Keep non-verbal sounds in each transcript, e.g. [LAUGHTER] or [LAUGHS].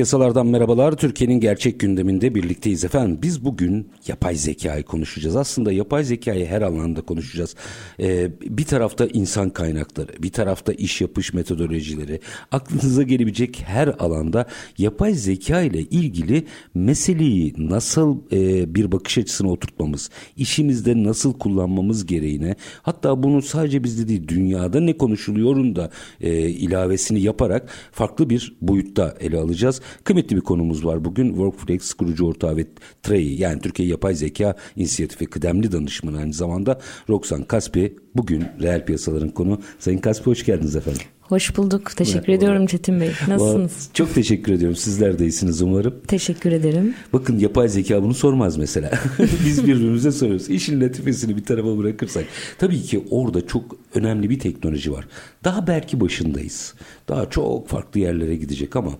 Piyasalardan merhabalar. Türkiye'nin gerçek gündeminde birlikteyiz efendim. Biz bugün yapay zekayı konuşacağız. Aslında yapay zekayı her alanda konuşacağız. Ee, bir tarafta insan kaynakları, bir tarafta iş yapış metodolojileri. Aklınıza gelebilecek her alanda yapay zeka ile ilgili meseleyi nasıl e, bir bakış açısına oturtmamız, işimizde nasıl kullanmamız gereğine, hatta bunu sadece bizde değil dünyada ne konuşuluyorun da e, ilavesini yaparak farklı bir boyutta ele alacağız. Kıymetli bir konumuz var bugün. Workflex kurucu ortağı ve TREI yani Türkiye Yapay Zeka İnisiyatifi kıdemli danışmanı aynı zamanda Roxan Kaspi bugün reel piyasaların konu. Sayın Kaspi hoş geldiniz efendim. Hoş bulduk. Teşekkür Merhaba. ediyorum Çetin Bey. Nasılsınız? Çok teşekkür ediyorum. Sizler de iyisiniz umarım. Teşekkür ederim. Bakın yapay zeka bunu sormaz mesela. [LAUGHS] Biz birbirimize soruyoruz. İşin latifesini bir tarafa bırakırsak. Tabii ki orada çok önemli bir teknoloji var. Daha belki başındayız. Daha çok farklı yerlere gidecek ama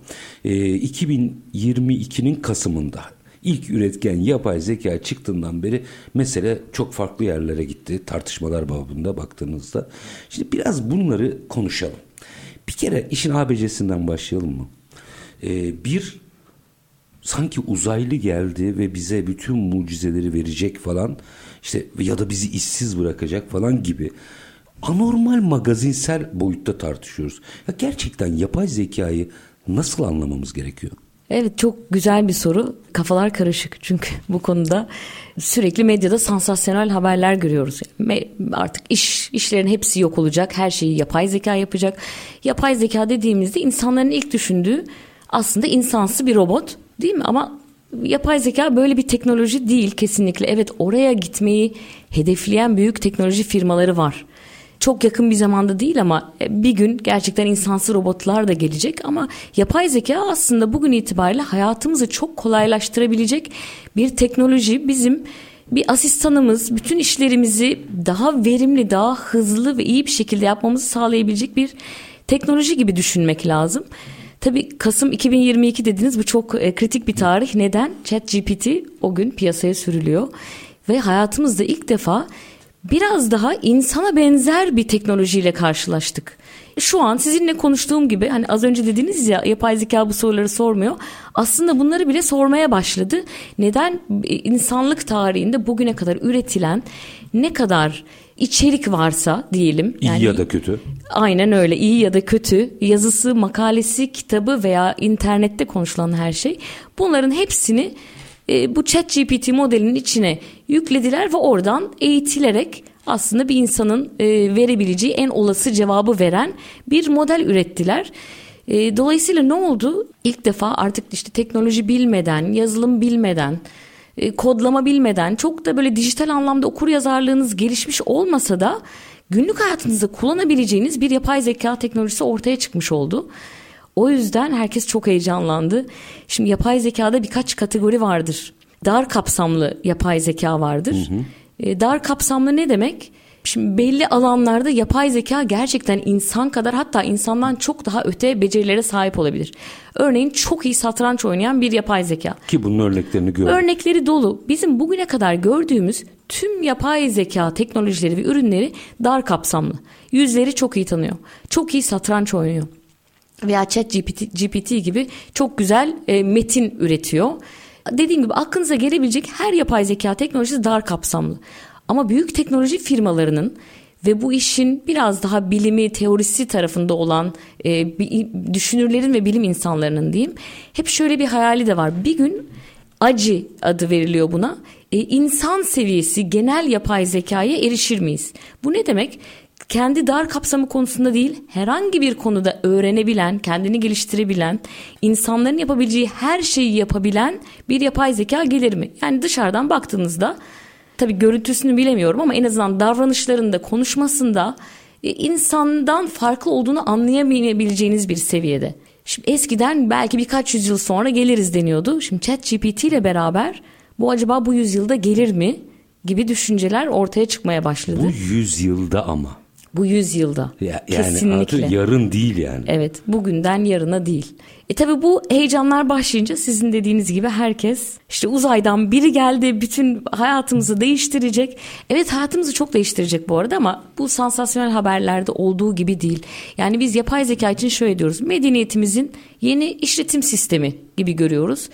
e, 2022'nin Kasım'ında İlk üretken yapay zeka çıktığından beri mesele çok farklı yerlere gitti. Tartışmalar babında baktığınızda. Şimdi biraz bunları konuşalım. Bir kere işin ABC'sinden başlayalım mı? Ee, bir sanki uzaylı geldi ve bize bütün mucizeleri verecek falan işte ya da bizi işsiz bırakacak falan gibi anormal magazinsel boyutta tartışıyoruz. Ya gerçekten yapay zekayı nasıl anlamamız gerekiyor? Evet çok güzel bir soru. Kafalar karışık çünkü [LAUGHS] bu konuda sürekli medyada sansasyonel haberler görüyoruz. Artık iş işlerin hepsi yok olacak. Her şeyi yapay zeka yapacak. Yapay zeka dediğimizde insanların ilk düşündüğü aslında insansı bir robot değil mi? Ama yapay zeka böyle bir teknoloji değil kesinlikle. Evet oraya gitmeyi hedefleyen büyük teknoloji firmaları var çok yakın bir zamanda değil ama e, bir gün gerçekten insansı robotlar da gelecek ama yapay zeka aslında bugün itibariyle hayatımızı çok kolaylaştırabilecek bir teknoloji bizim bir asistanımız bütün işlerimizi daha verimli, daha hızlı ve iyi bir şekilde yapmamızı sağlayabilecek bir teknoloji gibi düşünmek lazım. Tabii Kasım 2022 dediniz bu çok e, kritik bir tarih. Neden? ChatGPT o gün piyasaya sürülüyor ve hayatımızda ilk defa biraz daha insana benzer bir teknolojiyle karşılaştık. Şu an sizinle konuştuğum gibi hani az önce dediniz ya yapay zeka bu soruları sormuyor. Aslında bunları bile sormaya başladı. Neden insanlık tarihinde bugüne kadar üretilen ne kadar içerik varsa diyelim. Yani, iyi ya da kötü. Aynen öyle iyi ya da kötü yazısı, makalesi, kitabı veya internette konuşulan her şey bunların hepsini e, bu chat GPT modelinin içine yüklediler ve oradan eğitilerek aslında bir insanın e, verebileceği en olası cevabı veren bir model ürettiler. E, dolayısıyla ne oldu? İlk defa artık işte teknoloji bilmeden, yazılım bilmeden, kodlama bilmeden çok da böyle dijital anlamda okur yazarlığınız gelişmiş olmasa da günlük hayatınızda kullanabileceğiniz bir yapay zeka teknolojisi ortaya çıkmış oldu. O yüzden herkes çok heyecanlandı. Şimdi yapay zekada birkaç kategori vardır. Dar kapsamlı yapay zeka vardır. Hı hı. E, dar kapsamlı ne demek? Şimdi belli alanlarda yapay zeka gerçekten insan kadar hatta insandan çok daha öte becerilere sahip olabilir. Örneğin çok iyi satranç oynayan bir yapay zeka. Ki bunun örneklerini gördük. Örnekleri dolu. Bizim bugüne kadar gördüğümüz tüm yapay zeka teknolojileri ve ürünleri dar kapsamlı. Yüzleri çok iyi tanıyor. Çok iyi satranç oynuyor veya chat GPT, GPT gibi çok güzel e, metin üretiyor. Dediğim gibi aklınıza gelebilecek her yapay zeka teknolojisi dar kapsamlı. Ama büyük teknoloji firmalarının ve bu işin biraz daha bilimi, teorisi tarafında olan e, düşünürlerin ve bilim insanlarının diyeyim. Hep şöyle bir hayali de var. Bir gün acı adı veriliyor buna. E, insan seviyesi genel yapay zekaya erişir miyiz? Bu ne demek? Kendi dar kapsamı konusunda değil herhangi bir konuda öğrenebilen, kendini geliştirebilen, insanların yapabileceği her şeyi yapabilen bir yapay zeka gelir mi? Yani dışarıdan baktığınızda tabii görüntüsünü bilemiyorum ama en azından davranışlarında, konuşmasında e, insandan farklı olduğunu anlayamayabileceğiniz bir seviyede. Şimdi eskiden belki birkaç yüzyıl sonra geliriz deniyordu. Şimdi ChatGPT ile beraber bu acaba bu yüzyılda gelir mi gibi düşünceler ortaya çıkmaya başladı. Bu yüzyılda ama. Bu yüzyılda. Ya, yani Kesinlikle. yarın değil yani. Evet bugünden yarına değil. E tabi bu heyecanlar başlayınca sizin dediğiniz gibi herkes işte uzaydan biri geldi bütün hayatımızı değiştirecek. Evet hayatımızı çok değiştirecek bu arada ama bu sansasyonel haberlerde olduğu gibi değil. Yani biz yapay zeka için şöyle diyoruz. Medeniyetimizin yeni işletim sistemi gibi görüyoruz.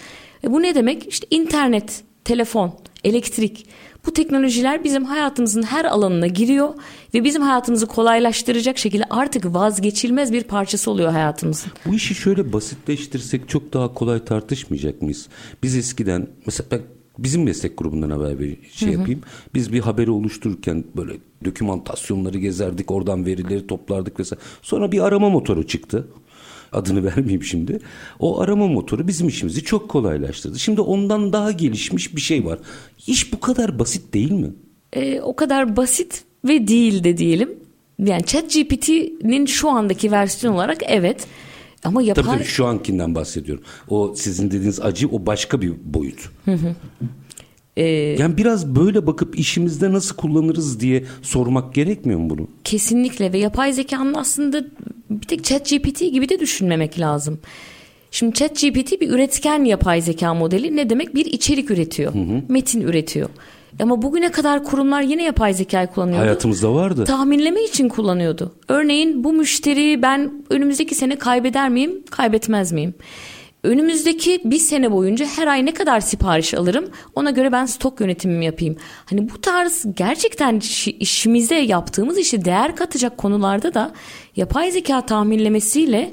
E bu ne demek? İşte internet, telefon, elektrik bu teknolojiler bizim hayatımızın her alanına giriyor ve bizim hayatımızı kolaylaştıracak şekilde artık vazgeçilmez bir parçası oluyor hayatımızın. Bu işi şöyle basitleştirsek çok daha kolay tartışmayacak mıyız? Biz eskiden mesela ben bizim meslek grubundan haber bir şey yapayım. Biz bir haberi oluştururken böyle dokümantasyonları gezerdik, oradan verileri toplardık vesaire. Sonra bir arama motoru çıktı adını [LAUGHS] vermeyeyim şimdi. O arama motoru bizim işimizi çok kolaylaştırdı. Şimdi ondan daha gelişmiş bir şey var. İş bu kadar basit değil mi? E, o kadar basit ve değil de diyelim. Yani ChatGPT'nin şu andaki versiyon olarak evet. Ama yapay... Tabii, tabii şu ankinden bahsediyorum. O sizin dediğiniz acı o başka bir boyut. Hı hı. Ee, yani biraz böyle bakıp işimizde nasıl kullanırız diye sormak gerekmiyor mu bunu? Kesinlikle ve yapay zekanın aslında bir tek ChatGPT gibi de düşünmemek lazım. Şimdi ChatGPT bir üretken yapay zeka modeli ne demek? Bir içerik üretiyor, hı hı. metin üretiyor. Ama bugüne kadar kurumlar yine yapay zekayı kullanıyordu. Hayatımızda vardı. Tahminleme için kullanıyordu. Örneğin bu müşteri ben önümüzdeki sene kaybeder miyim, kaybetmez miyim? Önümüzdeki bir sene boyunca her ay ne kadar sipariş alırım ona göre ben stok yönetimimi yapayım. Hani bu tarz gerçekten işimize yaptığımız işi değer katacak konularda da yapay zeka tahminlemesiyle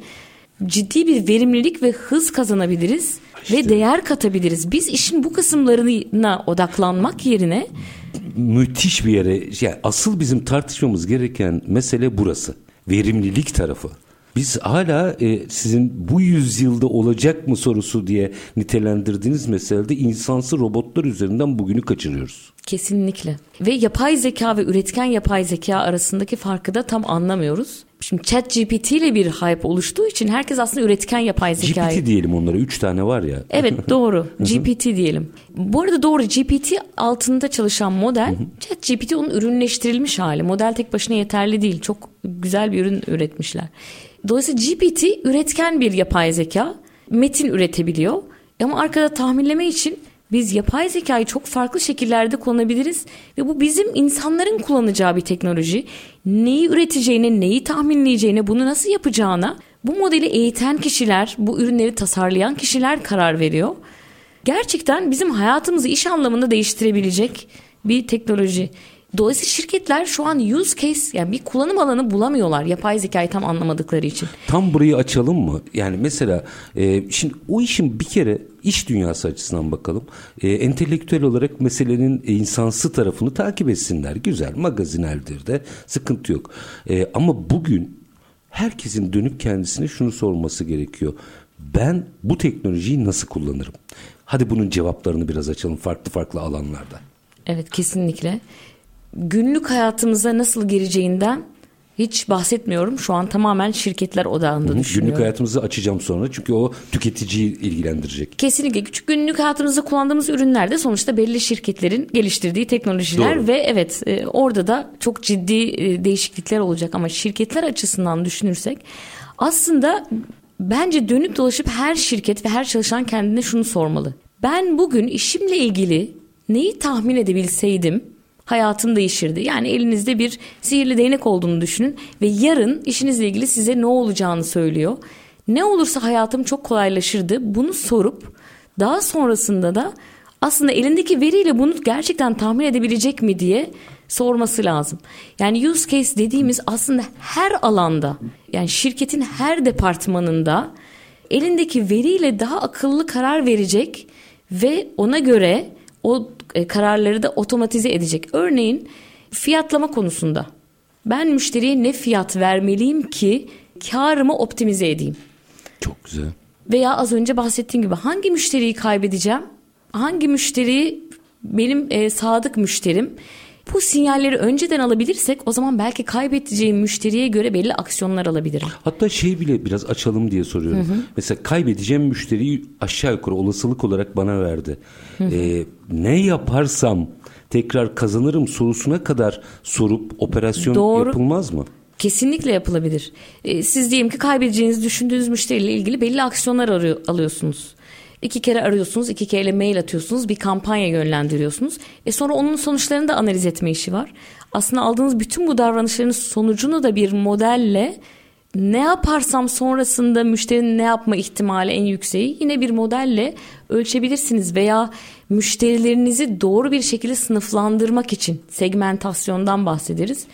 ciddi bir verimlilik ve hız kazanabiliriz işte. ve değer katabiliriz. Biz işin bu kısımlarına odaklanmak yerine müthiş bir yere yani asıl bizim tartışmamız gereken mesele burası. Verimlilik tarafı. Biz hala e, sizin bu yüzyılda olacak mı sorusu diye nitelendirdiğiniz meselede insansı robotlar üzerinden bugünü kaçırıyoruz. Kesinlikle. Ve yapay zeka ve üretken yapay zeka arasındaki farkı da tam anlamıyoruz. Şimdi chat GPT ile bir hype oluştuğu için herkes aslında üretken yapay zeka. GPT diyelim onlara. Üç tane var ya. Evet [LAUGHS] doğru. GPT diyelim. Bu arada doğru GPT altında çalışan model chat GPT onun ürünleştirilmiş hali. Model tek başına yeterli değil. Çok güzel bir ürün üretmişler. Dolayısıyla GPT üretken bir yapay zeka. Metin üretebiliyor. Ama arkada tahminleme için biz yapay zekayı çok farklı şekillerde kullanabiliriz ve bu bizim insanların kullanacağı bir teknoloji. Neyi üreteceğine, neyi tahminleyeceğine, bunu nasıl yapacağına bu modeli eğiten kişiler, bu ürünleri tasarlayan kişiler karar veriyor. Gerçekten bizim hayatımızı iş anlamında değiştirebilecek bir teknoloji. Dolayısıyla şirketler şu an use case yani bir kullanım alanı bulamıyorlar yapay zekayı tam anlamadıkları için. Tam burayı açalım mı? Yani mesela e, şimdi o işin bir kere iş dünyası açısından bakalım. E, entelektüel olarak meselenin insansı tarafını takip etsinler. Güzel magazineldir de sıkıntı yok. E, ama bugün herkesin dönüp kendisine şunu sorması gerekiyor. Ben bu teknolojiyi nasıl kullanırım? Hadi bunun cevaplarını biraz açalım farklı farklı alanlarda. Evet kesinlikle günlük hayatımıza nasıl gireceğinden hiç bahsetmiyorum. Şu an tamamen şirketler odağında Hı, düşünüyorum. Günlük hayatımızı açacağım sonra çünkü o tüketiciyi ilgilendirecek. Kesinlikle. Küçük günlük hayatımızda kullandığımız ürünler de sonuçta belli şirketlerin geliştirdiği teknolojiler Doğru. ve evet e, orada da çok ciddi e, değişiklikler olacak ama şirketler açısından düşünürsek aslında bence dönüp dolaşıp her şirket ve her çalışan kendine şunu sormalı. Ben bugün işimle ilgili neyi tahmin edebilseydim hayatım değişirdi. Yani elinizde bir sihirli değnek olduğunu düşünün ve yarın işinizle ilgili size ne olacağını söylüyor. Ne olursa hayatım çok kolaylaşırdı. Bunu sorup daha sonrasında da aslında elindeki veriyle bunu gerçekten tahmin edebilecek mi diye sorması lazım. Yani use case dediğimiz aslında her alanda yani şirketin her departmanında elindeki veriyle daha akıllı karar verecek ve ona göre o e, kararları da otomatize edecek. Örneğin fiyatlama konusunda Ben müşteriye ne fiyat vermeliyim ki karımı optimize edeyim? Çok güzel. Veya az önce bahsettiğim gibi hangi müşteriyi kaybedeceğim? Hangi müşteriyi benim e, sadık müşterim? Bu sinyalleri önceden alabilirsek o zaman belki kaybedeceğim müşteriye göre belli aksiyonlar alabilirim. Hatta şey bile biraz açalım diye soruyorum. Hı hı. Mesela kaybedeceğim müşteriyi aşağı yukarı olasılık olarak bana verdi. Hı hı. Ee, ne yaparsam tekrar kazanırım sorusuna kadar sorup operasyon Doğru. yapılmaz mı? Kesinlikle yapılabilir. Ee, siz diyelim ki kaybedeceğinizi düşündüğünüz müşteriyle ilgili belli aksiyonlar arıyor, alıyorsunuz. İki kere arıyorsunuz, iki kere mail atıyorsunuz, bir kampanya yönlendiriyorsunuz. E sonra onun sonuçlarını da analiz etme işi var. Aslında aldığınız bütün bu davranışların sonucunu da bir modelle ne yaparsam sonrasında müşterinin ne yapma ihtimali en yükseği yine bir modelle ölçebilirsiniz veya müşterilerinizi doğru bir şekilde sınıflandırmak için segmentasyondan bahsederiz.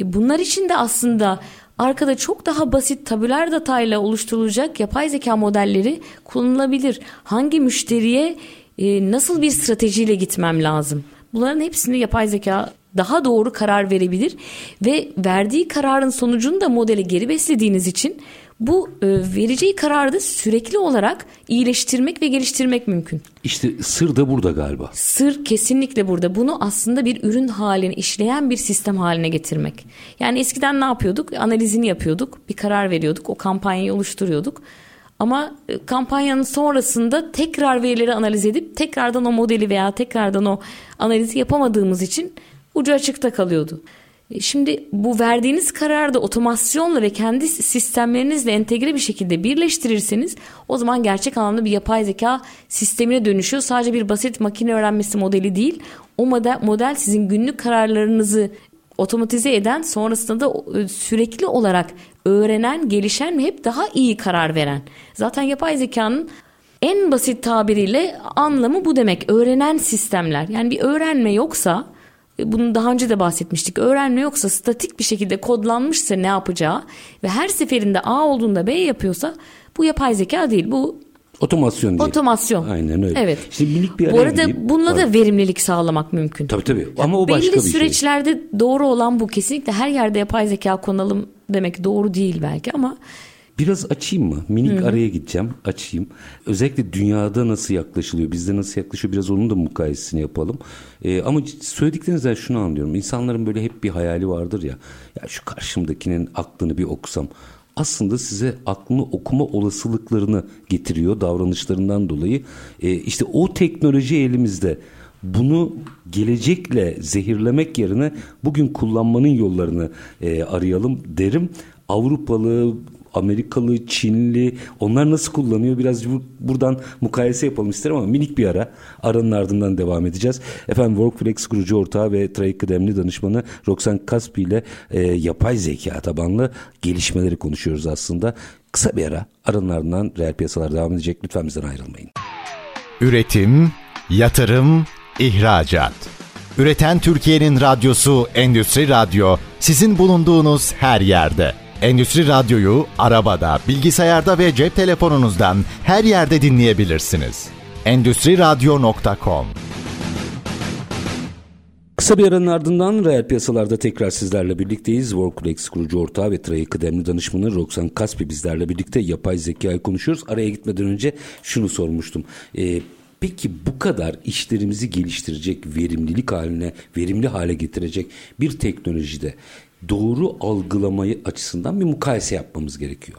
E bunlar için de aslında arkada çok daha basit tabüler datayla oluşturulacak yapay zeka modelleri kullanılabilir. Hangi müşteriye e, nasıl bir stratejiyle gitmem lazım? Bunların hepsini yapay zeka daha doğru karar verebilir ve verdiği kararın sonucunu da modele geri beslediğiniz için bu e, vereceği kararı da sürekli olarak iyileştirmek ve geliştirmek mümkün. İşte sır da burada galiba. Sır kesinlikle burada. Bunu aslında bir ürün haline işleyen bir sistem haline getirmek. Yani eskiden ne yapıyorduk? Analizini yapıyorduk, bir karar veriyorduk, o kampanyayı oluşturuyorduk. Ama e, kampanyanın sonrasında tekrar verileri analiz edip tekrardan o modeli veya tekrardan o analizi yapamadığımız için ucu açıkta kalıyordu. E, şimdi bu verdiğiniz kararı da otomasyonla ve kendi sistemlerinizle entegre bir şekilde birleştirirseniz o zaman gerçek anlamda bir yapay zeka sistemine dönüşüyor. Sadece bir basit makine öğrenmesi modeli değil. O model, model sizin günlük kararlarınızı otomatize eden sonrasında da e, sürekli olarak öğrenen, gelişen ve hep daha iyi karar veren. Zaten yapay zekanın en basit tabiriyle anlamı bu demek. Öğrenen sistemler. Yani bir öğrenme yoksa bunu daha önce de bahsetmiştik. Öğrenme yoksa statik bir şekilde kodlanmışsa ne yapacağı ve her seferinde A olduğunda B yapıyorsa bu yapay zeka değil. Bu Otomasyon değil. Otomasyon. Aynen öyle. Evet. Şimdi minik bir Bu arada gideyim. bununla da verimlilik sağlamak mümkün. Tabii tabii. Ama o başka bir şey. Belli süreçlerde doğru olan bu. Kesinlikle her yerde yapay zeka konalım demek doğru değil belki ama Biraz açayım mı? Minik Hı-hı. araya gideceğim. Açayım. Özellikle dünyada nasıl yaklaşılıyor? Bizde nasıl yaklaşıyor? Biraz onun da mukayesesini yapalım. Ee, ama söylediklerinizden şunu anlıyorum. İnsanların böyle hep bir hayali vardır ya. Ya şu karşımdakinin aklını bir okusam. Aslında size aklını okuma olasılıklarını getiriyor davranışlarından dolayı. Ee, işte o teknoloji elimizde bunu gelecekle zehirlemek yerine bugün kullanmanın yollarını e, arayalım derim. Avrupalı, Amerikalı, Çinli onlar nasıl kullanıyor biraz buradan mukayese yapalım isterim ama minik bir ara. Aranın ardından devam edeceğiz. Efendim Workflex kurucu ortağı ve Trade kıdemli danışmanı Roxan Kaspi ile e, yapay zeka tabanlı gelişmeleri konuşuyoruz aslında. Kısa bir ara aranın ardından reel piyasalar devam edecek. Lütfen bizden ayrılmayın. Üretim, yatırım, ihracat. Üreten Türkiye'nin radyosu Endüstri Radyo sizin bulunduğunuz her yerde. Endüstri Radyo'yu arabada, bilgisayarda ve cep telefonunuzdan her yerde dinleyebilirsiniz. Endüstri Radyo.com Kısa bir aranın ardından reel piyasalarda tekrar sizlerle birlikteyiz. Worklex kurucu ortağı ve Trey kıdemli danışmanı Roxan Kaspi bizlerle birlikte yapay zekayı konuşuyoruz. Araya gitmeden önce şunu sormuştum. Ee, Peki bu kadar işlerimizi geliştirecek, verimlilik haline, verimli hale getirecek bir teknolojide doğru algılamayı açısından bir mukayese yapmamız gerekiyor.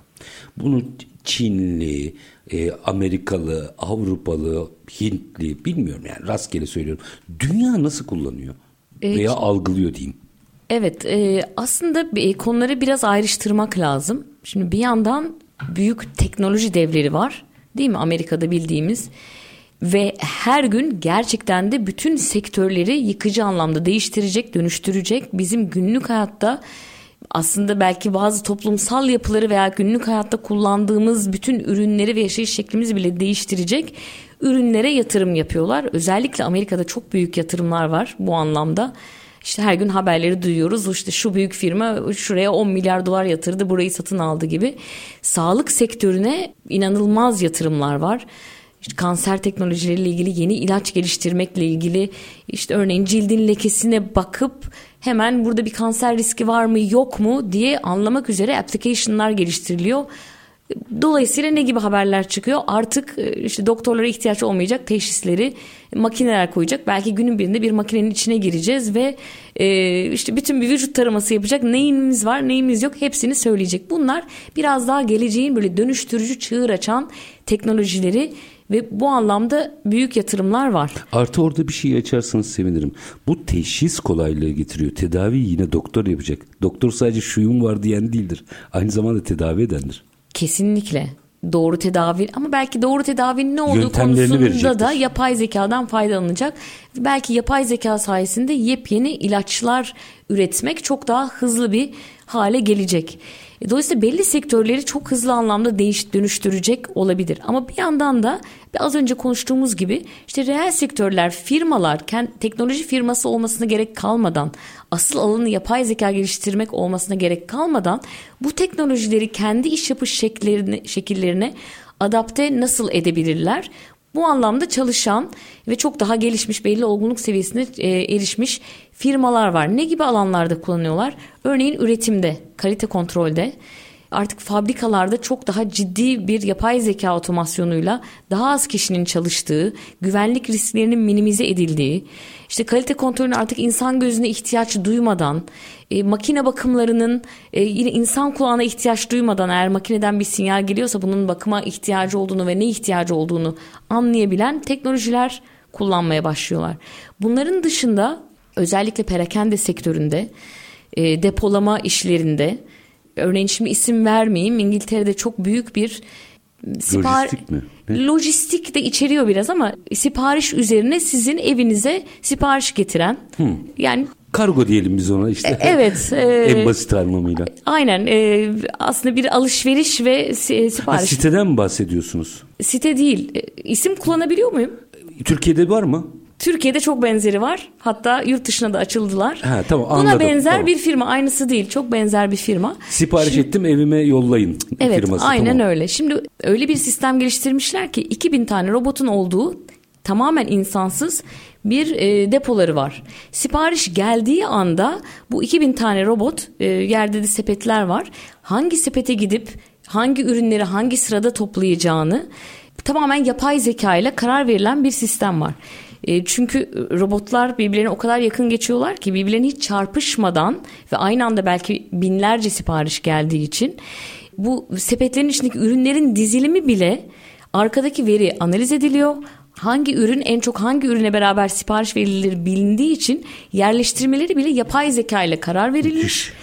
Bunu Çinli, e, Amerikalı, Avrupalı, Hintli bilmiyorum yani rastgele söylüyorum. Dünya nasıl kullanıyor evet. veya algılıyor diyeyim. Evet e, aslında konuları biraz ayrıştırmak lazım. Şimdi bir yandan büyük teknoloji devleri var değil mi Amerika'da bildiğimiz ve her gün gerçekten de bütün sektörleri yıkıcı anlamda değiştirecek, dönüştürecek. Bizim günlük hayatta aslında belki bazı toplumsal yapıları veya günlük hayatta kullandığımız bütün ürünleri ve yaşayış şeklimizi bile değiştirecek ürünlere yatırım yapıyorlar. Özellikle Amerika'da çok büyük yatırımlar var bu anlamda. İşte her gün haberleri duyuyoruz. İşte şu büyük firma şuraya 10 milyar dolar yatırdı, burayı satın aldı gibi. Sağlık sektörüne inanılmaz yatırımlar var işte kanser teknolojileriyle ilgili yeni ilaç geliştirmekle ilgili işte örneğin cildin lekesine bakıp hemen burada bir kanser riski var mı yok mu diye anlamak üzere application'lar geliştiriliyor. Dolayısıyla ne gibi haberler çıkıyor? Artık e, işte doktorlara ihtiyaç olmayacak teşhisleri makineler koyacak. Belki günün birinde bir makinenin içine gireceğiz ve e, işte bütün bir vücut taraması yapacak. Neyimiz var, neyimiz yok hepsini söyleyecek. Bunlar biraz daha geleceğin böyle dönüştürücü çığır açan teknolojileri ve bu anlamda büyük yatırımlar var. Artı orada bir şey açarsanız sevinirim. Bu teşhis kolaylığı getiriyor. Tedavi yine doktor yapacak. Doktor sadece şuyum var diyen değildir. Aynı zamanda tedavi edendir. Kesinlikle doğru tedavi ama belki doğru tedavinin ne olduğu konusunda da yapay zekadan faydalanacak. Belki yapay zeka sayesinde yepyeni ilaçlar üretmek çok daha hızlı bir hale gelecek. E, dolayısıyla belli sektörleri çok hızlı anlamda değiş dönüştürecek olabilir. Ama bir yandan da az önce konuştuğumuz gibi işte reel sektörler, firmalar, teknoloji firması olmasına gerek kalmadan, asıl alanı yapay zeka geliştirmek olmasına gerek kalmadan bu teknolojileri kendi iş yapış şekillerine, şekillerine adapte nasıl edebilirler? Bu anlamda çalışan ve çok daha gelişmiş belli olgunluk seviyesine e, erişmiş firmalar var. Ne gibi alanlarda kullanıyorlar? Örneğin üretimde, kalite kontrolde, artık fabrikalarda çok daha ciddi bir yapay zeka otomasyonuyla daha az kişinin çalıştığı, güvenlik risklerinin minimize edildiği, işte kalite kontrolünün artık insan gözüne ihtiyaç duymadan, e, makine bakımlarının e, yine insan kulağına ihtiyaç duymadan eğer makineden bir sinyal geliyorsa bunun bakıma ihtiyacı olduğunu ve ne ihtiyacı olduğunu anlayabilen teknolojiler kullanmaya başlıyorlar. Bunların dışında özellikle perakende sektöründe, e, depolama işlerinde, örneğin şimdi isim vermeyeyim İngiltere'de çok büyük bir sipar lojistik mi? Ne? Lojistik de içeriyor biraz ama sipariş üzerine sizin evinize sipariş getiren hmm. yani Kargo diyelim biz ona işte. E, evet. [LAUGHS] E, en basit anlamıyla. Aynen. E, aslında bir alışveriş ve sipariş. Ha, siteden mi bahsediyorsunuz? Site değil. E, isim kullanabiliyor muyum? Türkiye'de var mı? Türkiye'de çok benzeri var. Hatta yurt dışına da açıldılar. Ha, tamam, Buna anladım, benzer tamam. bir firma. Aynısı değil. Çok benzer bir firma. Sipariş Şimdi, ettim evime yollayın evet, firması. Aynen tamam. öyle. Şimdi öyle bir sistem geliştirmişler ki 2000 tane robotun olduğu tamamen insansız bir e, depoları var. Sipariş geldiği anda bu 2000 tane robot e, yerde de sepetler var. Hangi sepete gidip hangi ürünleri hangi sırada toplayacağını tamamen yapay zeka ile karar verilen bir sistem var. E, çünkü robotlar birbirlerine o kadar yakın geçiyorlar ki birbirlerine hiç çarpışmadan ve aynı anda belki binlerce sipariş geldiği için bu sepetlerin içindeki ürünlerin dizilimi bile arkadaki veri analiz ediliyor. Hangi ürün en çok hangi ürüne beraber sipariş verilir bilindiği için yerleştirmeleri bile yapay zeka ile karar verilir.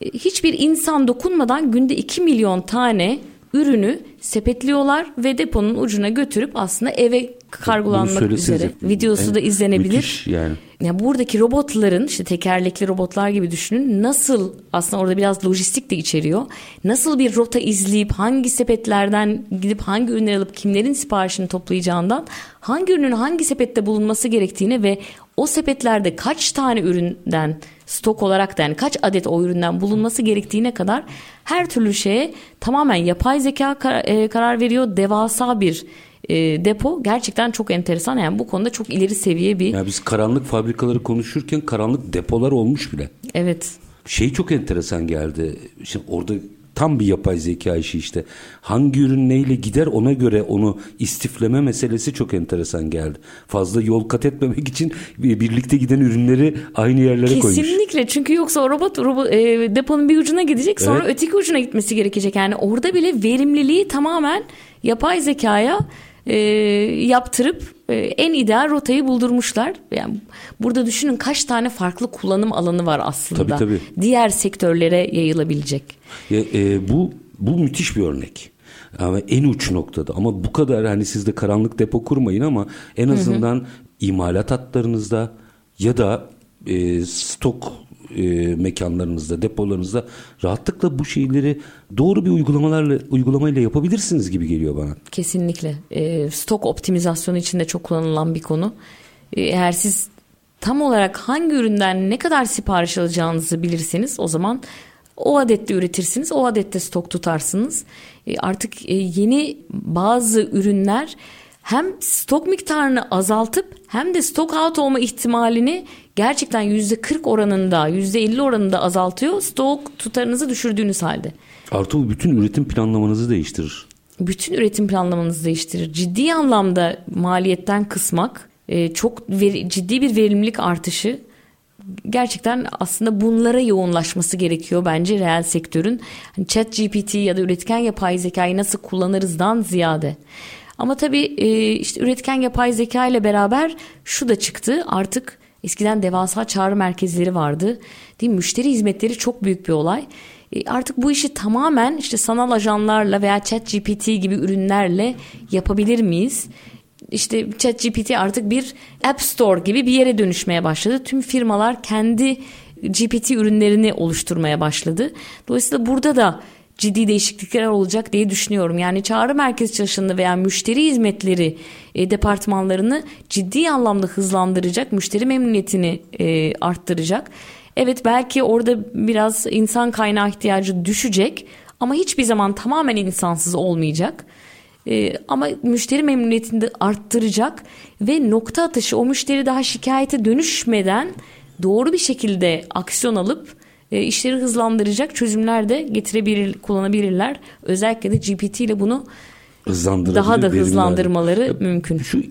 E, hiçbir insan dokunmadan günde 2 milyon tane ürünü sepetliyorlar ve deponun ucuna götürüp aslında eve kargolanmak üzere. Videosu da izlenebilir. yani. yani buradaki robotların işte tekerlekli robotlar gibi düşünün nasıl aslında orada biraz lojistik de içeriyor. Nasıl bir rota izleyip hangi sepetlerden gidip hangi ürünleri alıp kimlerin siparişini toplayacağından hangi ürünün hangi sepette bulunması gerektiğini ve o sepetlerde kaç tane üründen stok olarak da yani kaç adet o üründen bulunması gerektiğine kadar her türlü şeye tamamen yapay zeka kar, e, karar veriyor. Devasa bir e, depo gerçekten çok enteresan. Yani bu konuda çok ileri seviye bir... Ya biz karanlık fabrikaları konuşurken karanlık depolar olmuş bile. Evet. Şey çok enteresan geldi. Şimdi orada tam bir yapay zeka işi işte. Hangi ürün neyle gider ona göre onu istifleme meselesi çok enteresan geldi. Fazla yol kat etmemek için birlikte giden ürünleri aynı yerlere Kesinlikle. koymuş. Kesinlikle çünkü yoksa o robot, robot e, deponun bir ucuna gidecek sonra evet. öteki ucuna gitmesi gerekecek. Yani orada bile verimliliği tamamen yapay zekaya e, yaptırıp e, en ideal rotayı buldurmuşlar. Yani burada düşünün kaç tane farklı kullanım alanı var aslında. Tabii, tabii. Diğer sektörlere yayılabilecek. Ya, e, bu bu müthiş bir örnek. Ama en uç noktada ama bu kadar hani siz de karanlık depo kurmayın ama en azından hı hı. imalat hatlarınızda ya da e, stok e, mekanlarınızda, depolarınızda rahatlıkla bu şeyleri doğru bir uygulamalarla uygulamayla yapabilirsiniz gibi geliyor bana. Kesinlikle. E, stok optimizasyonu için de çok kullanılan bir konu. E, eğer siz tam olarak hangi üründen ne kadar sipariş alacağınızı bilirseniz o zaman o adette üretirsiniz, o adette stok tutarsınız. E, artık e, yeni bazı ürünler hem stok miktarını azaltıp hem de stok out olma ihtimalini gerçekten %40 oranında %50 oranında azaltıyor. Stok tutarınızı düşürdüğünüz halde. Artı bu bütün üretim planlamanızı değiştirir. Bütün üretim planlamanızı değiştirir. Ciddi anlamda maliyetten kısmak, e, çok veri, ciddi bir verimlilik artışı gerçekten aslında bunlara yoğunlaşması gerekiyor bence reel sektörün. Hani chat GPT ya da üretken yapay zekayı nasıl kullanırızdan ziyade. Ama tabii e, işte üretken yapay zeka ile beraber şu da çıktı artık eskiden devasa çağrı merkezleri vardı. Değil mi? Müşteri hizmetleri çok büyük bir olay. E, artık bu işi tamamen işte sanal ajanlarla veya chat GPT gibi ürünlerle yapabilir miyiz? işte ChatGPT artık bir App Store gibi bir yere dönüşmeye başladı. Tüm firmalar kendi GPT ürünlerini oluşturmaya başladı. Dolayısıyla burada da ciddi değişiklikler olacak diye düşünüyorum. Yani çağrı merkezi çalışanını veya müşteri hizmetleri e, departmanlarını ciddi anlamda hızlandıracak, müşteri memnuniyetini e, arttıracak. Evet belki orada biraz insan kaynağı ihtiyacı düşecek ama hiçbir zaman tamamen insansız olmayacak. Ee, ama müşteri memnuniyetini de arttıracak ve nokta atışı o müşteri daha şikayete dönüşmeden doğru bir şekilde aksiyon alıp e, işleri hızlandıracak çözümler de getirebilir, kullanabilirler. Özellikle de GPT ile bunu daha da hızlandırmaları ya, mümkün. Şu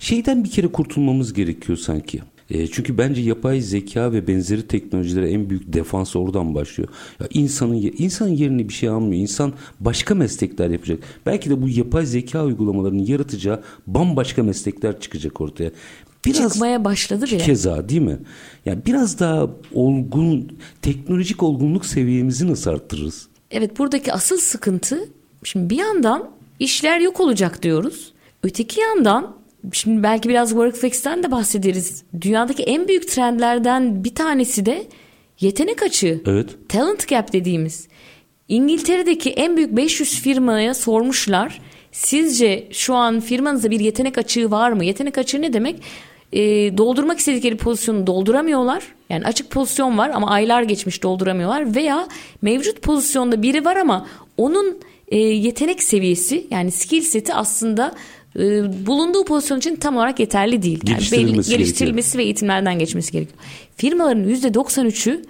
şeyden bir kere kurtulmamız gerekiyor sanki. E, çünkü bence yapay zeka ve benzeri teknolojilere en büyük defans oradan başlıyor. Ya insanın insanın yerini bir şey almıyor. İnsan başka meslekler yapacak. Belki de bu yapay zeka uygulamalarının yaratacağı bambaşka meslekler çıkacak ortaya. Biraz çıkmaya başladı bile. Keza değil mi? Yani biraz daha olgun teknolojik olgunluk seviyemizi nasıl arttırırız? Evet buradaki asıl sıkıntı şimdi bir yandan işler yok olacak diyoruz. Öteki yandan Şimdi belki biraz Workflex'ten de bahsederiz. Dünyadaki en büyük trendlerden bir tanesi de yetenek açığı. Evet. Talent gap dediğimiz. İngiltere'deki en büyük 500 firmaya sormuşlar. Sizce şu an firmanızda bir yetenek açığı var mı? Yetenek açığı ne demek? E, doldurmak istedikleri pozisyonu dolduramıyorlar. Yani açık pozisyon var ama aylar geçmiş dolduramıyorlar. Veya mevcut pozisyonda biri var ama onun e, yetenek seviyesi yani skill seti aslında e, bulunduğu pozisyon için tam olarak yeterli değil. Yani geliştirilmesi, belli, geliştirilmesi ve eğitimlerden geçmesi gerekiyor. Firmaların %93'ü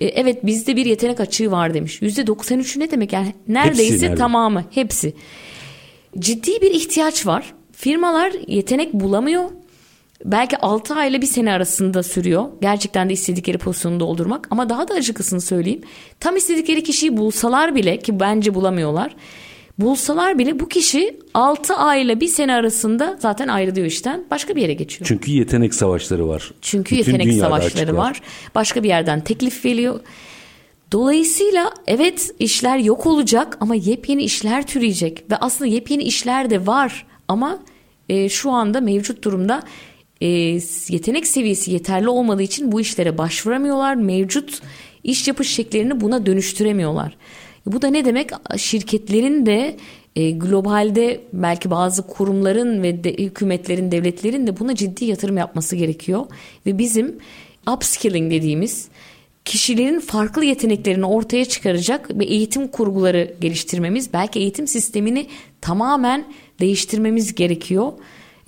e, evet bizde bir yetenek açığı var demiş. %93'ü ne demek yani neredeyse hepsi tamamı hepsi. Ciddi bir ihtiyaç var. Firmalar yetenek bulamıyor. Belki 6 ay ile bir sene arasında sürüyor. Gerçekten de istedikleri pozisyonu doldurmak. Ama daha da acıkısını söyleyeyim. Tam istedikleri kişiyi bulsalar bile ki bence bulamıyorlar bulsalar bile bu kişi 6 ay ile bir sene arasında zaten ayrılıyor işten başka bir yere geçiyor. Çünkü yetenek savaşları var. Çünkü Bütün yetenek savaşları var. Başka bir yerden teklif geliyor. Dolayısıyla evet işler yok olacak ama yepyeni işler türeyecek ve aslında yepyeni işler de var ama e, şu anda mevcut durumda e, yetenek seviyesi yeterli olmadığı için bu işlere başvuramıyorlar. Mevcut iş yapış şeklerini buna dönüştüremiyorlar. Bu da ne demek? Şirketlerin de e, globalde belki bazı kurumların ve de, hükümetlerin, devletlerin de buna ciddi yatırım yapması gerekiyor. Ve bizim upskilling dediğimiz kişilerin farklı yeteneklerini ortaya çıkaracak ve eğitim kurguları geliştirmemiz, belki eğitim sistemini tamamen değiştirmemiz gerekiyor.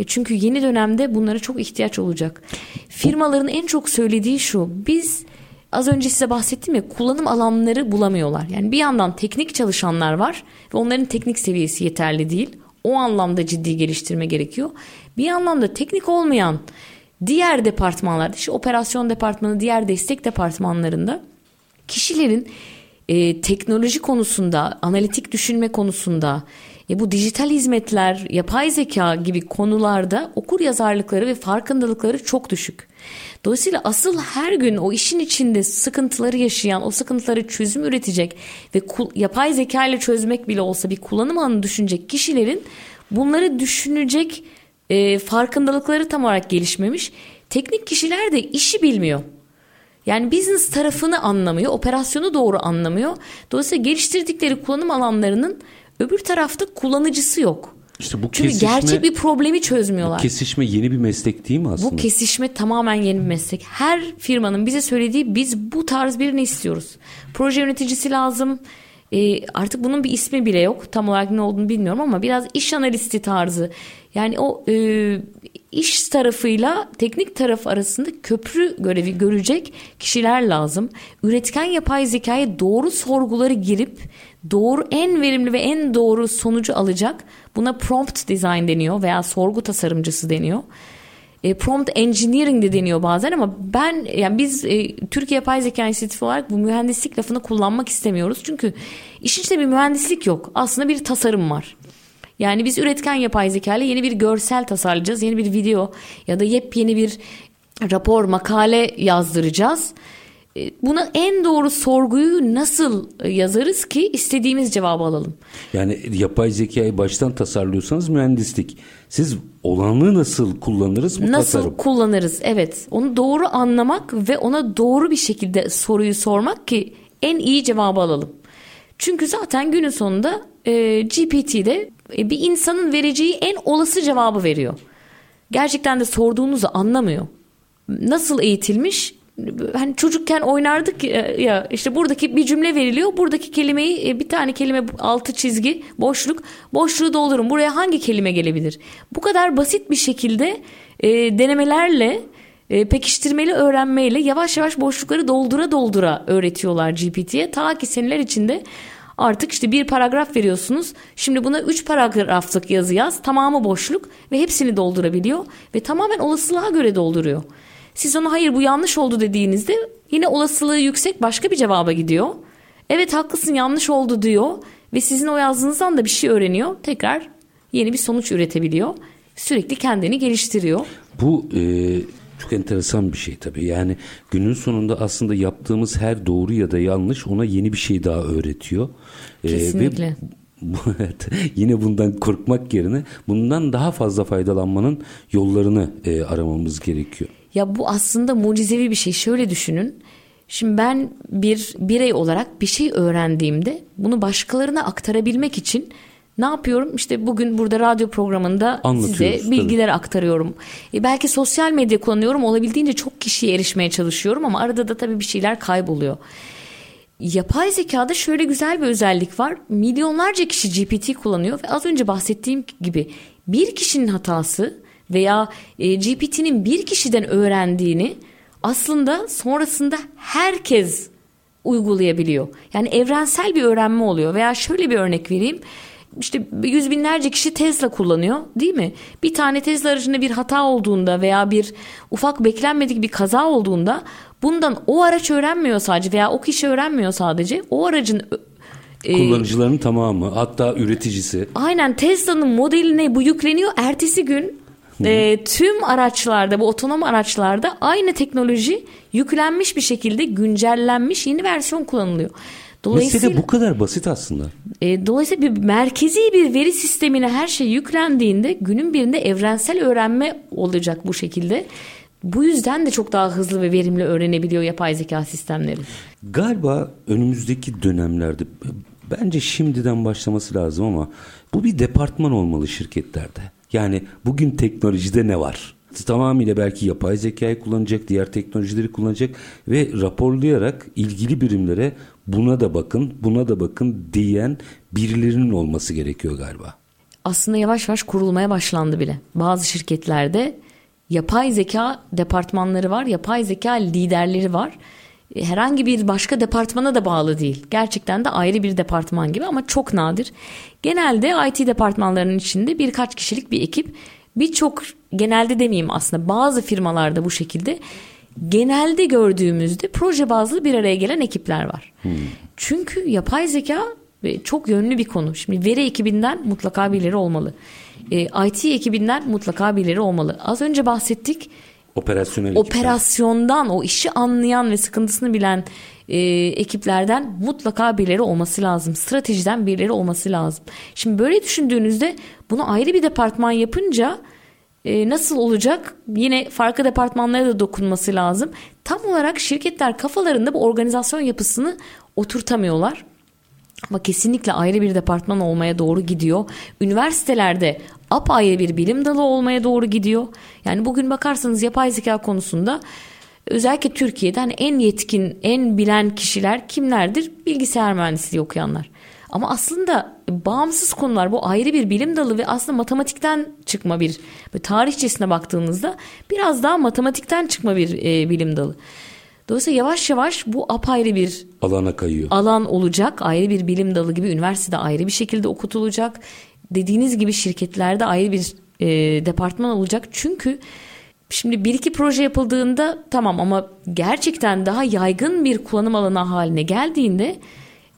E çünkü yeni dönemde bunlara çok ihtiyaç olacak. Firmaların en çok söylediği şu. Biz az önce size bahsettim ya kullanım alanları bulamıyorlar. Yani bir yandan teknik çalışanlar var ve onların teknik seviyesi yeterli değil. O anlamda ciddi geliştirme gerekiyor. Bir yandan da teknik olmayan diğer departmanlarda işte operasyon departmanı diğer destek departmanlarında kişilerin e, teknoloji konusunda analitik düşünme konusunda e, bu dijital hizmetler yapay zeka gibi konularda okur yazarlıkları ve farkındalıkları çok düşük. Dolayısıyla asıl her gün o işin içinde sıkıntıları yaşayan, o sıkıntıları çözüm üretecek ve yapay zeka ile çözmek bile olsa bir kullanım alanı düşünecek kişilerin bunları düşünecek e, farkındalıkları tam olarak gelişmemiş. Teknik kişiler de işi bilmiyor. Yani business tarafını anlamıyor, operasyonu doğru anlamıyor. Dolayısıyla geliştirdikleri kullanım alanlarının öbür tarafta kullanıcısı yok. İşte bu Çünkü kesişme, gerçek bir problemi çözmüyorlar. Bu kesişme yeni bir meslek değil mi aslında? Bu kesişme tamamen yeni bir meslek. Her firmanın bize söylediği biz bu tarz birini istiyoruz. Proje yöneticisi lazım. e, artık bunun bir ismi bile yok. Tam olarak ne olduğunu bilmiyorum ama biraz iş analisti tarzı. Yani o e, iş tarafıyla teknik taraf arasında köprü görevi görecek kişiler lazım. Üretken yapay zekaya doğru sorguları girip doğru en verimli ve en doğru sonucu alacak. Buna prompt design deniyor veya sorgu tasarımcısı deniyor. E, prompt engineering de deniyor bazen ama ben yani biz e, Türkiye Yapay Zeka İnisiyatifi olarak bu mühendislik lafını kullanmak istemiyoruz. Çünkü işin içinde bir mühendislik yok. Aslında bir tasarım var. Yani biz üretken yapay zeka ile yeni bir görsel tasarlayacağız. Yeni bir video ya da yepyeni bir rapor, makale yazdıracağız. E, buna en doğru sorguyu nasıl yazarız ki istediğimiz cevabı alalım? Yani yapay zekayı baştan tasarlıyorsanız mühendislik. Siz olanı nasıl kullanırız bu nasıl tasarım? kullanırız? Evet. Onu doğru anlamak ve ona doğru bir şekilde soruyu sormak ki en iyi cevabı alalım. Çünkü zaten günün sonunda e, GPT'de e, bir insanın vereceği en olası cevabı veriyor. Gerçekten de sorduğunuzu anlamıyor. Nasıl eğitilmiş? Hani çocukken oynardık ya işte buradaki bir cümle veriliyor. Buradaki kelimeyi e, bir tane kelime altı çizgi boşluk. Boşluğu doldurun. Buraya hangi kelime gelebilir? Bu kadar basit bir şekilde e, denemelerle e, pekiştirmeli öğrenmeyle yavaş yavaş boşlukları doldura doldura öğretiyorlar GPT'ye. Ta ki seneler içinde Artık işte bir paragraf veriyorsunuz. Şimdi buna üç paragraflık yazı yaz. Tamamı boşluk ve hepsini doldurabiliyor. Ve tamamen olasılığa göre dolduruyor. Siz ona hayır bu yanlış oldu dediğinizde yine olasılığı yüksek başka bir cevaba gidiyor. Evet haklısın yanlış oldu diyor. Ve sizin o yazdığınızdan da bir şey öğreniyor. Tekrar yeni bir sonuç üretebiliyor. Sürekli kendini geliştiriyor. Bu e, çok enteresan bir şey tabii. Yani günün sonunda aslında yaptığımız her doğru ya da yanlış ona yeni bir şey daha öğretiyor. Kesinlikle. Ee, ve [LAUGHS] evet, yine bundan korkmak yerine bundan daha fazla faydalanmanın yollarını e, aramamız gerekiyor. Ya bu aslında mucizevi bir şey. Şöyle düşünün. Şimdi ben bir birey olarak bir şey öğrendiğimde bunu başkalarına aktarabilmek için ne yapıyorum? İşte bugün burada radyo programında size bilgiler tabii. aktarıyorum. E belki sosyal medya kullanıyorum. Olabildiğince çok kişiye erişmeye çalışıyorum ama arada da tabii bir şeyler kayboluyor. Yapay zekada şöyle güzel bir özellik var. Milyonlarca kişi GPT kullanıyor ve az önce bahsettiğim gibi bir kişinin hatası veya e, GPT'nin bir kişiden öğrendiğini aslında sonrasında herkes uygulayabiliyor. Yani evrensel bir öğrenme oluyor veya şöyle bir örnek vereyim işte yüz binlerce kişi Tesla kullanıyor değil mi? Bir tane Tesla aracında bir hata olduğunda veya bir ufak beklenmedik bir kaza olduğunda bundan o araç öğrenmiyor sadece veya o kişi öğrenmiyor sadece. O aracın e, kullanıcıların e, tamamı hatta üreticisi. Aynen Tesla'nın modeline bu yükleniyor. Ertesi gün e, tüm araçlarda bu otonom araçlarda aynı teknoloji yüklenmiş bir şekilde güncellenmiş yeni versiyon kullanılıyor. Dolayısıyla Mesele bu kadar basit aslında. E, dolayısıyla bir merkezi bir veri sistemine her şey yüklendiğinde günün birinde evrensel öğrenme olacak bu şekilde. Bu yüzden de çok daha hızlı ve verimli öğrenebiliyor yapay zeka sistemleri. Galiba önümüzdeki dönemlerde bence şimdiden başlaması lazım ama bu bir departman olmalı şirketlerde. Yani bugün teknolojide ne var? tamamıyla belki yapay zekayı kullanacak, diğer teknolojileri kullanacak ve raporlayarak ilgili birimlere buna da bakın, buna da bakın diyen birilerinin olması gerekiyor galiba. Aslında yavaş yavaş kurulmaya başlandı bile. Bazı şirketlerde yapay zeka departmanları var, yapay zeka liderleri var. Herhangi bir başka departmana da bağlı değil. Gerçekten de ayrı bir departman gibi ama çok nadir. Genelde IT departmanlarının içinde birkaç kişilik bir ekip birçok genelde demeyeyim aslında bazı firmalarda bu şekilde genelde gördüğümüzde proje bazlı bir araya gelen ekipler var. Hmm. Çünkü yapay zeka çok yönlü bir konu. Şimdi veri ekibinden mutlaka birileri olmalı. E, IT ekibinden mutlaka birileri olmalı. Az önce bahsettik. Operasyonel Operasyondan ekipler. o işi anlayan ve sıkıntısını bilen e, ekiplerden mutlaka birileri olması lazım. Stratejiden birileri olması lazım. Şimdi böyle düşündüğünüzde bunu ayrı bir departman yapınca e, nasıl olacak? Yine farklı departmanlara da dokunması lazım. Tam olarak şirketler kafalarında bu organizasyon yapısını oturtamıyorlar. Ama kesinlikle ayrı bir departman olmaya doğru gidiyor. Üniversitelerde apayrı bir bilim dalı olmaya doğru gidiyor. Yani bugün bakarsanız yapay zeka konusunda özellikle Türkiye'den en yetkin, en bilen kişiler kimlerdir? Bilgisayar mühendisliği okuyanlar. Ama aslında bağımsız konular bu ayrı bir bilim dalı ve aslında matematikten çıkma bir tarihçesine baktığınızda biraz daha matematikten çıkma bir e, bilim dalı. Dolayısıyla yavaş yavaş bu apayrı bir alana kayıyor. Alan olacak. Ayrı bir bilim dalı gibi üniversitede ayrı bir şekilde okutulacak. Dediğiniz gibi şirketlerde ayrı bir e, departman olacak. Çünkü şimdi bir iki proje yapıldığında tamam ama gerçekten daha yaygın bir kullanım alanı haline geldiğinde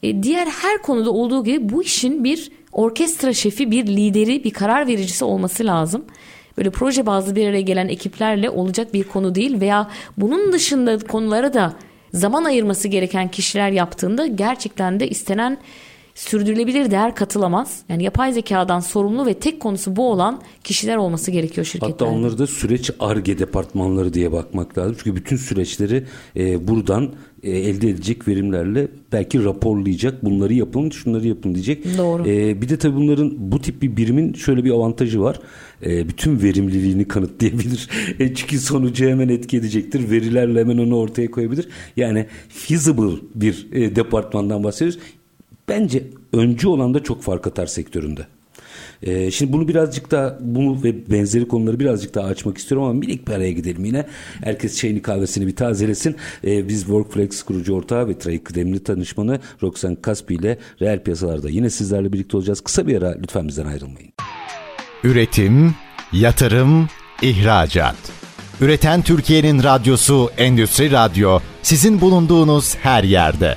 e, diğer her konuda olduğu gibi bu işin bir orkestra şefi, bir lideri, bir karar vericisi olması lazım böyle proje bazlı bir araya gelen ekiplerle olacak bir konu değil veya bunun dışında konulara da zaman ayırması gereken kişiler yaptığında gerçekten de istenen sürdürülebilir değer katılamaz. Yani yapay zekadan sorumlu ve tek konusu bu olan kişiler olması gerekiyor şirketlerde. Hatta onları da süreç ARGE departmanları diye bakmak lazım. Çünkü bütün süreçleri e, buradan e, elde edecek verimlerle belki raporlayacak. Bunları yapın, şunları yapın diyecek. Doğru. E, bir de tabii bunların bu tip bir birimin şöyle bir avantajı var. E, bütün verimliliğini kanıtlayabilir. E, çünkü sonucu hemen etki edecektir. Verilerle hemen onu ortaya koyabilir. Yani feasible bir e, departmandan bahsediyoruz. Bence öncü olan da çok fark atar sektöründe. Ee, şimdi bunu birazcık daha bunu ve benzeri konuları birazcık daha açmak istiyorum ama minik bir araya gidelim yine. Herkes çayını kahvesini bir tazelesin. Ee, biz Workflex kurucu ortağı ve Trey kıdemli tanışmanı Roxan Kaspi ile reel piyasalarda yine sizlerle birlikte olacağız. Kısa bir ara lütfen bizden ayrılmayın. Üretim, yatırım, ihracat. Üreten Türkiye'nin radyosu Endüstri Radyo sizin bulunduğunuz her yerde.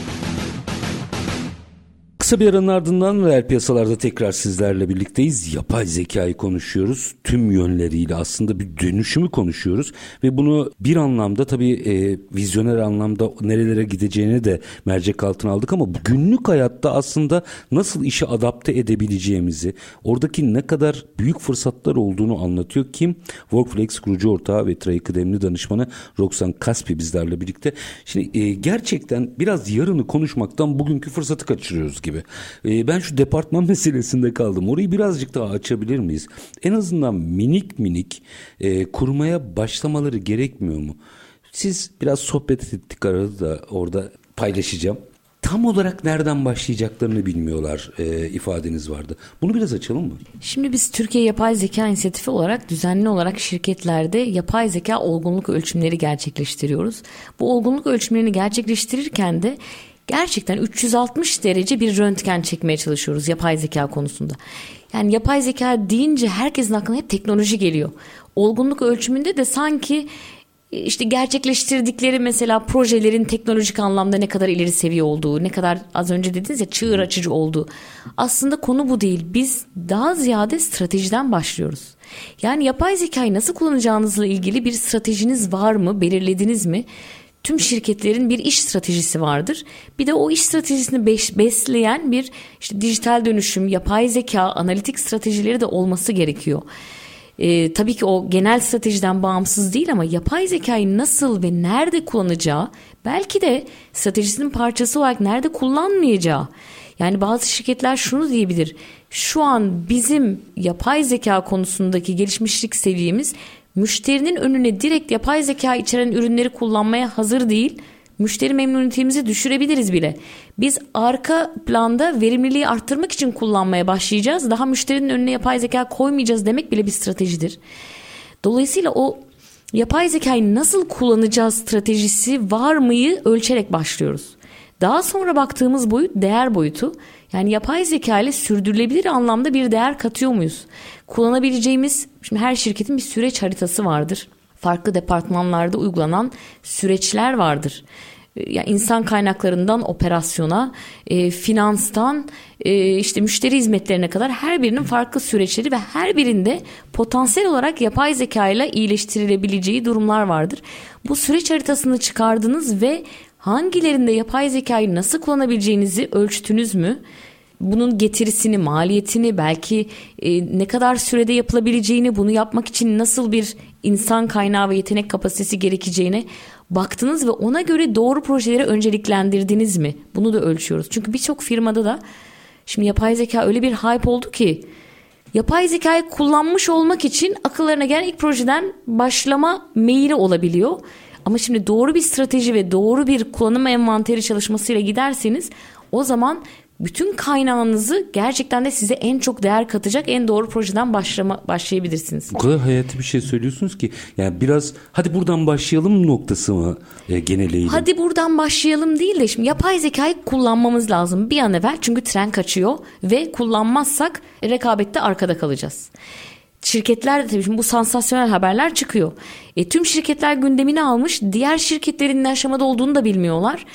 Kısa bir aranın ardından reel piyasalarda tekrar sizlerle birlikteyiz. Yapay zekayı konuşuyoruz. Tüm yönleriyle aslında bir dönüşümü konuşuyoruz. Ve bunu bir anlamda tabii e, vizyoner anlamda nerelere gideceğini de mercek altına aldık. Ama günlük hayatta aslında nasıl işi adapte edebileceğimizi, oradaki ne kadar büyük fırsatlar olduğunu anlatıyor. Kim? Workflex kurucu ortağı ve Tray kıdemli danışmanı Roxan Kaspi bizlerle birlikte. Şimdi e, gerçekten biraz yarını konuşmaktan bugünkü fırsatı kaçırıyoruz gibi. E, ben şu departman [LAUGHS] meselesinde kaldım. Orayı birazcık daha açabilir miyiz? En azından minik minik e, kurmaya başlamaları gerekmiyor mu? Siz biraz sohbet ettik arada da orada paylaşacağım. Tam olarak nereden başlayacaklarını bilmiyorlar e, ifadeniz vardı. Bunu biraz açalım mı? Şimdi biz Türkiye Yapay Zeka İnisiyatifi olarak düzenli olarak şirketlerde yapay zeka olgunluk ölçümleri gerçekleştiriyoruz. Bu olgunluk ölçümlerini gerçekleştirirken de gerçekten 360 derece bir röntgen çekmeye çalışıyoruz yapay zeka konusunda. Yani yapay zeka deyince herkesin aklına hep teknoloji geliyor. Olgunluk ölçümünde de sanki işte gerçekleştirdikleri mesela projelerin teknolojik anlamda ne kadar ileri seviye olduğu, ne kadar az önce dediniz ya çığır açıcı olduğu. Aslında konu bu değil. Biz daha ziyade stratejiden başlıyoruz. Yani yapay zekayı nasıl kullanacağınızla ilgili bir stratejiniz var mı, belirlediniz mi? Tüm şirketlerin bir iş stratejisi vardır. Bir de o iş stratejisini besleyen bir işte dijital dönüşüm, yapay zeka, analitik stratejileri de olması gerekiyor. Ee, tabii ki o genel stratejiden bağımsız değil ama yapay zekayı nasıl ve nerede kullanacağı, belki de stratejisinin parçası olarak nerede kullanmayacağı. Yani bazı şirketler şunu diyebilir. Şu an bizim yapay zeka konusundaki gelişmişlik seviyemiz müşterinin önüne direkt yapay zeka içeren ürünleri kullanmaya hazır değil. Müşteri memnuniyetimizi düşürebiliriz bile. Biz arka planda verimliliği arttırmak için kullanmaya başlayacağız. Daha müşterinin önüne yapay zeka koymayacağız demek bile bir stratejidir. Dolayısıyla o yapay zekayı nasıl kullanacağız stratejisi var mıyı ölçerek başlıyoruz. Daha sonra baktığımız boyut değer boyutu. Yani yapay zeka ile sürdürülebilir anlamda bir değer katıyor muyuz? Kullanabileceğimiz, şimdi her şirketin bir süreç haritası vardır. Farklı departmanlarda uygulanan süreçler vardır. Ee, yani insan kaynaklarından operasyona, e, finanstan e, işte müşteri hizmetlerine kadar her birinin farklı süreçleri ve her birinde potansiyel olarak yapay zeka ile iyileştirilebileceği durumlar vardır. Bu süreç haritasını çıkardınız ve hangilerinde yapay zekayı nasıl kullanabileceğinizi ölçtünüz mü? Bunun getirisini, maliyetini, belki e, ne kadar sürede yapılabileceğini, bunu yapmak için nasıl bir insan kaynağı ve yetenek kapasitesi gerekeceğine baktınız ve ona göre doğru projeleri önceliklendirdiniz mi? Bunu da ölçüyoruz. Çünkü birçok firmada da şimdi yapay zeka öyle bir hype oldu ki yapay zekayı kullanmış olmak için akıllarına gelen ilk projeden başlama meyili olabiliyor. Ama şimdi doğru bir strateji ve doğru bir kullanım envanteri çalışmasıyla giderseniz o zaman bütün kaynağınızı gerçekten de size en çok değer katacak en doğru projeden başlama, başlayabilirsiniz. Bu kadar hayati bir şey söylüyorsunuz ki yani biraz hadi buradan başlayalım noktası mı e, geneleyelim? Hadi buradan başlayalım değil de şimdi yapay zekayı kullanmamız lazım bir an evvel çünkü tren kaçıyor ve kullanmazsak rekabette arkada kalacağız. Şirketler de tabii şimdi bu sansasyonel haberler çıkıyor. E, tüm şirketler gündemini almış diğer şirketlerin ne aşamada olduğunu da bilmiyorlar.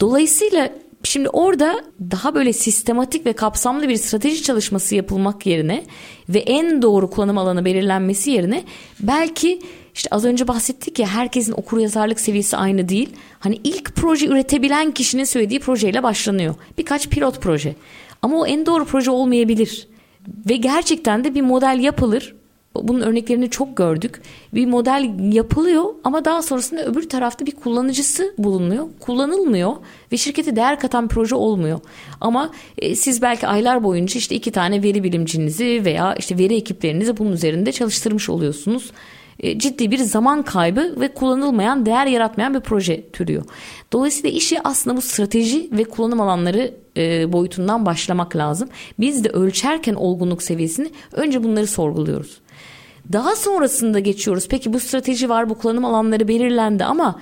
Dolayısıyla Şimdi orada daha böyle sistematik ve kapsamlı bir strateji çalışması yapılmak yerine ve en doğru kullanım alanı belirlenmesi yerine belki işte az önce bahsettik ya herkesin okur yazarlık seviyesi aynı değil. Hani ilk proje üretebilen kişinin söylediği projeyle başlanıyor. Birkaç pilot proje. Ama o en doğru proje olmayabilir. Ve gerçekten de bir model yapılır bunun örneklerini çok gördük. Bir model yapılıyor ama daha sonrasında öbür tarafta bir kullanıcısı bulunuyor. Kullanılmıyor ve şirkete değer katan proje olmuyor. Ama e, siz belki aylar boyunca işte iki tane veri bilimcinizi veya işte veri ekiplerinizi bunun üzerinde çalıştırmış oluyorsunuz. E, ciddi bir zaman kaybı ve kullanılmayan, değer yaratmayan bir proje türüyor. Dolayısıyla işi aslında bu strateji ve kullanım alanları e, boyutundan başlamak lazım. Biz de ölçerken olgunluk seviyesini önce bunları sorguluyoruz. Daha sonrasında geçiyoruz. Peki bu strateji var, bu kullanım alanları belirlendi ama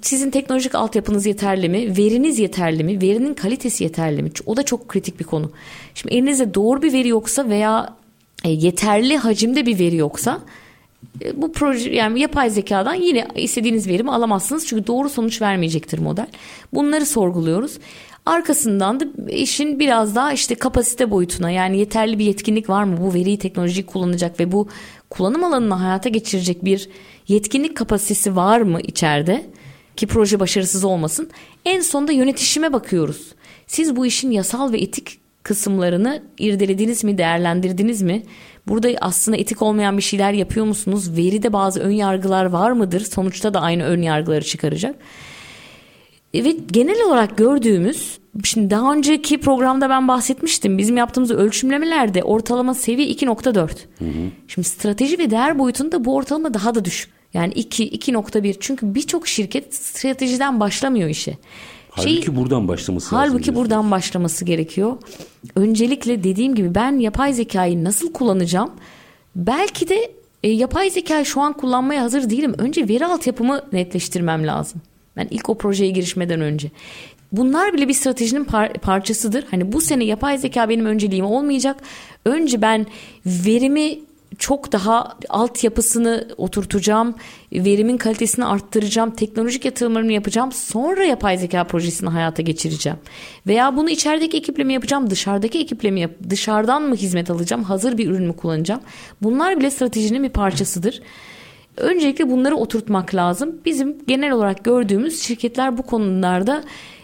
sizin teknolojik altyapınız yeterli mi? Veriniz yeterli mi? Verinin kalitesi yeterli mi? O da çok kritik bir konu. Şimdi elinizde doğru bir veri yoksa veya e, yeterli hacimde bir veri yoksa bu proje yani yapay zekadan yine istediğiniz verimi alamazsınız çünkü doğru sonuç vermeyecektir model. Bunları sorguluyoruz. Arkasından da işin biraz daha işte kapasite boyutuna yani yeterli bir yetkinlik var mı bu veriyi teknolojiyi kullanacak ve bu kullanım alanını hayata geçirecek bir yetkinlik kapasitesi var mı içeride ki proje başarısız olmasın. En sonunda yönetişime bakıyoruz. Siz bu işin yasal ve etik kısımlarını irdelediniz mi, değerlendirdiniz mi? Burada aslında etik olmayan bir şeyler yapıyor musunuz? Veride bazı ön yargılar var mıdır? Sonuçta da aynı ön yargıları çıkaracak. Evet genel olarak gördüğümüz şimdi daha önceki programda ben bahsetmiştim. Bizim yaptığımız ölçümlemelerde ortalama seviye 2.4. Hı hı. Şimdi strateji ve değer boyutunda bu ortalama daha da düşük. Yani 2 2.1 çünkü birçok şirket stratejiden başlamıyor işe. Halbuki şey, buradan başlaması halbuki lazım. Halbuki buradan başlaması gerekiyor. Öncelikle dediğim gibi ben yapay zekayı nasıl kullanacağım? Belki de e, yapay zekayı şu an kullanmaya hazır değilim. Önce veri altyapımı netleştirmem lazım. Ben ilk o projeye girişmeden önce. Bunlar bile bir stratejinin par- parçasıdır. Hani bu sene yapay zeka benim önceliğim olmayacak. Önce ben verimi çok daha altyapısını oturtacağım, verimin kalitesini arttıracağım, teknolojik yatırımlarımı yapacağım. Sonra yapay zeka projesini hayata geçireceğim. Veya bunu içerideki ekiple mi yapacağım, dışarıdaki ekiple mi yap dışarıdan mı hizmet alacağım, hazır bir ürün mü kullanacağım? Bunlar bile stratejinin bir parçasıdır. Öncelikle bunları oturtmak lazım. Bizim genel olarak gördüğümüz şirketler bu konularda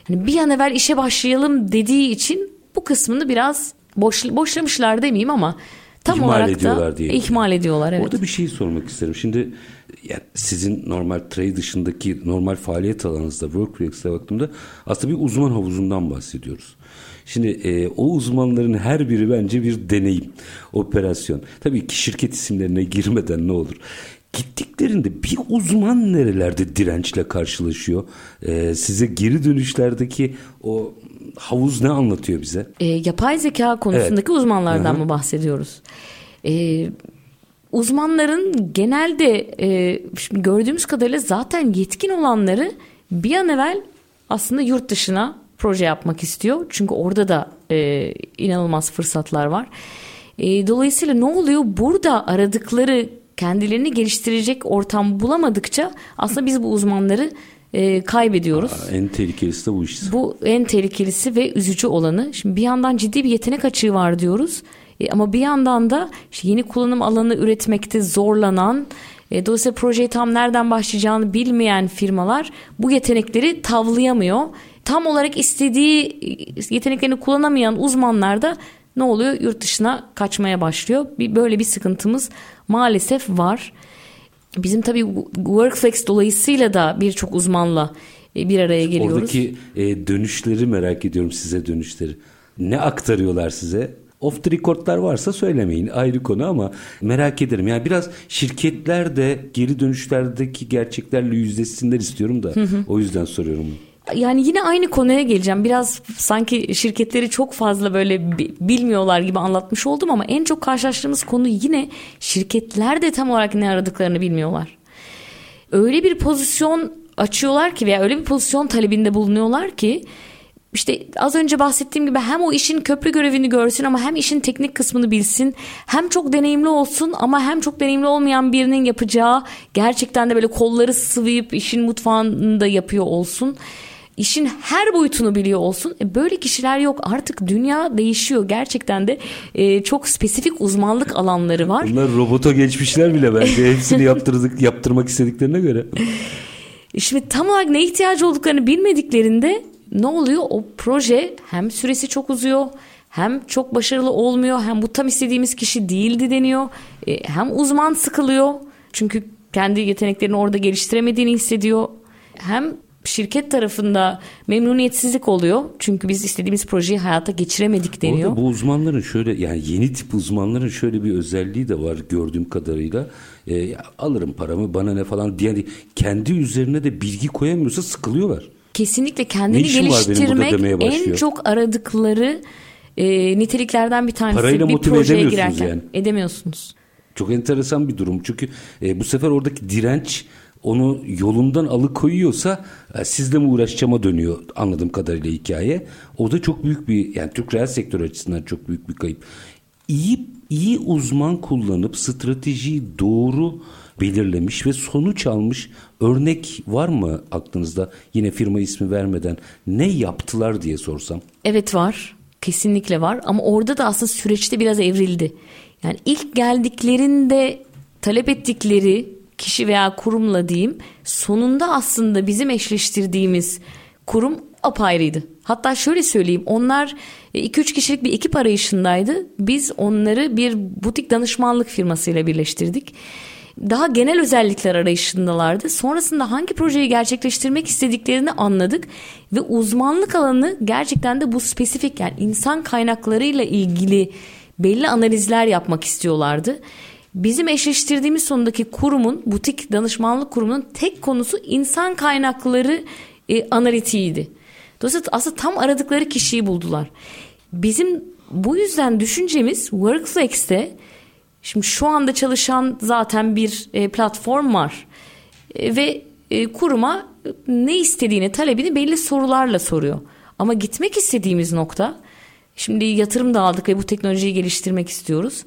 hani bir an evvel işe başlayalım dediği için bu kısmını biraz boş, boşlamışlar demeyeyim ama tam ihmal olarak ediyorlar da diye. ihmal ediyorlar. Evet. Orada bir şey sormak isterim. Şimdi yani sizin normal trade dışındaki normal faaliyet alanınızda WorkRex'e baktığımda aslında bir uzman havuzundan bahsediyoruz. Şimdi e, o uzmanların her biri bence bir deneyim, operasyon. Tabii ki şirket isimlerine girmeden ne olur gittiklerinde bir uzman nerelerde dirençle karşılaşıyor? Ee, size geri dönüşlerdeki o havuz ne anlatıyor bize? E, yapay zeka konusundaki evet. uzmanlardan Hı-hı. mı bahsediyoruz? E, uzmanların genelde e, şimdi gördüğümüz kadarıyla zaten yetkin olanları bir an evvel aslında yurt dışına proje yapmak istiyor. Çünkü orada da e, inanılmaz fırsatlar var. E, dolayısıyla ne oluyor? Burada aradıkları kendilerini geliştirecek ortam bulamadıkça aslında biz bu uzmanları e, kaybediyoruz. Aa, en tehlikelisi de bu iş. Bu en tehlikelisi ve üzücü olanı. Şimdi bir yandan ciddi bir yetenek açığı var diyoruz. E, ama bir yandan da işte yeni kullanım alanı üretmekte zorlanan, e, dolayısıyla projeyi tam nereden başlayacağını bilmeyen firmalar bu yetenekleri tavlayamıyor. Tam olarak istediği yeteneklerini kullanamayan uzmanlar da ne oluyor? Yurt dışına kaçmaya başlıyor. Bir, böyle bir sıkıntımız maalesef var. Bizim tabii Workflex dolayısıyla da birçok uzmanla e, bir araya geliyoruz. Oradaki e, dönüşleri merak ediyorum size dönüşleri. Ne aktarıyorlar size? Off the record'lar varsa söylemeyin ayrı konu ama merak ederim. Yani biraz şirketler de geri dönüşlerdeki gerçeklerle yüzleşsinler istiyorum da o yüzden soruyorum. Yani yine aynı konuya geleceğim. Biraz sanki şirketleri çok fazla böyle bilmiyorlar gibi anlatmış oldum ama en çok karşılaştığımız konu yine şirketler de tam olarak ne aradıklarını bilmiyorlar. Öyle bir pozisyon açıyorlar ki veya öyle bir pozisyon talebinde bulunuyorlar ki işte az önce bahsettiğim gibi hem o işin köprü görevini görsün ama hem işin teknik kısmını bilsin. Hem çok deneyimli olsun ama hem çok deneyimli olmayan birinin yapacağı gerçekten de böyle kolları sıvayıp işin mutfağında yapıyor olsun. İşin her boyutunu biliyor olsun. E böyle kişiler yok. Artık dünya değişiyor. Gerçekten de e, çok spesifik uzmanlık alanları var. Bunlar robota geçmişler bile bence. Hepsini yaptırdık, yaptırmak istediklerine göre. Şimdi tam olarak ne ihtiyacı olduklarını bilmediklerinde ne oluyor? O proje hem süresi çok uzuyor hem çok başarılı olmuyor hem bu tam istediğimiz kişi değildi deniyor. E, hem uzman sıkılıyor çünkü kendi yeteneklerini orada geliştiremediğini hissediyor. Hem şirket tarafında memnuniyetsizlik oluyor. Çünkü biz istediğimiz projeyi hayata geçiremedik deniyor. Orada bu uzmanların şöyle yani yeni tip uzmanların şöyle bir özelliği de var gördüğüm kadarıyla. E, alırım paramı bana ne falan diye yani kendi üzerine de bilgi koyamıyorsa sıkılıyorlar. Kesinlikle kendini geliştirmek en çok aradıkları e, niteliklerden bir tanesi. Parayla bir motive projeye edemiyorsunuz girerken. yani. Edemiyorsunuz. Çok enteresan bir durum çünkü e, bu sefer oradaki direnç onu yolundan alıkoyuyorsa e, sizle mi uğraşacağıma dönüyor anladığım kadarıyla hikaye. O da çok büyük bir yani Türk reel sektör açısından çok büyük bir kayıp. İyi iyi uzman kullanıp stratejiyi doğru belirlemiş ve sonuç almış örnek var mı aklınızda? Yine firma ismi vermeden ne yaptılar diye sorsam. Evet var. Kesinlikle var ama orada da aslında süreçte biraz evrildi. Yani ilk geldiklerinde talep ettikleri kişi veya kurumla diyeyim sonunda aslında bizim eşleştirdiğimiz kurum apayrıydı. Hatta şöyle söyleyeyim onlar 2-3 kişilik bir ekip arayışındaydı. Biz onları bir butik danışmanlık firmasıyla birleştirdik. Daha genel özellikler arayışındalardı. Sonrasında hangi projeyi gerçekleştirmek istediklerini anladık ve uzmanlık alanı gerçekten de bu spesifik yani insan kaynaklarıyla ilgili belli analizler yapmak istiyorlardı. Bizim eşleştirdiğimiz sonundaki kurumun, butik danışmanlık kurumunun tek konusu insan kaynakları e, analitiğiydi. Dolayısıyla aslında tam aradıkları kişiyi buldular. Bizim bu yüzden düşüncemiz Workflex'te şimdi şu anda çalışan zaten bir e, platform var e, ve e, kuruma ne istediğini, talebini belli sorularla soruyor. Ama gitmek istediğimiz nokta şimdi yatırım da aldık ve bu teknolojiyi geliştirmek istiyoruz.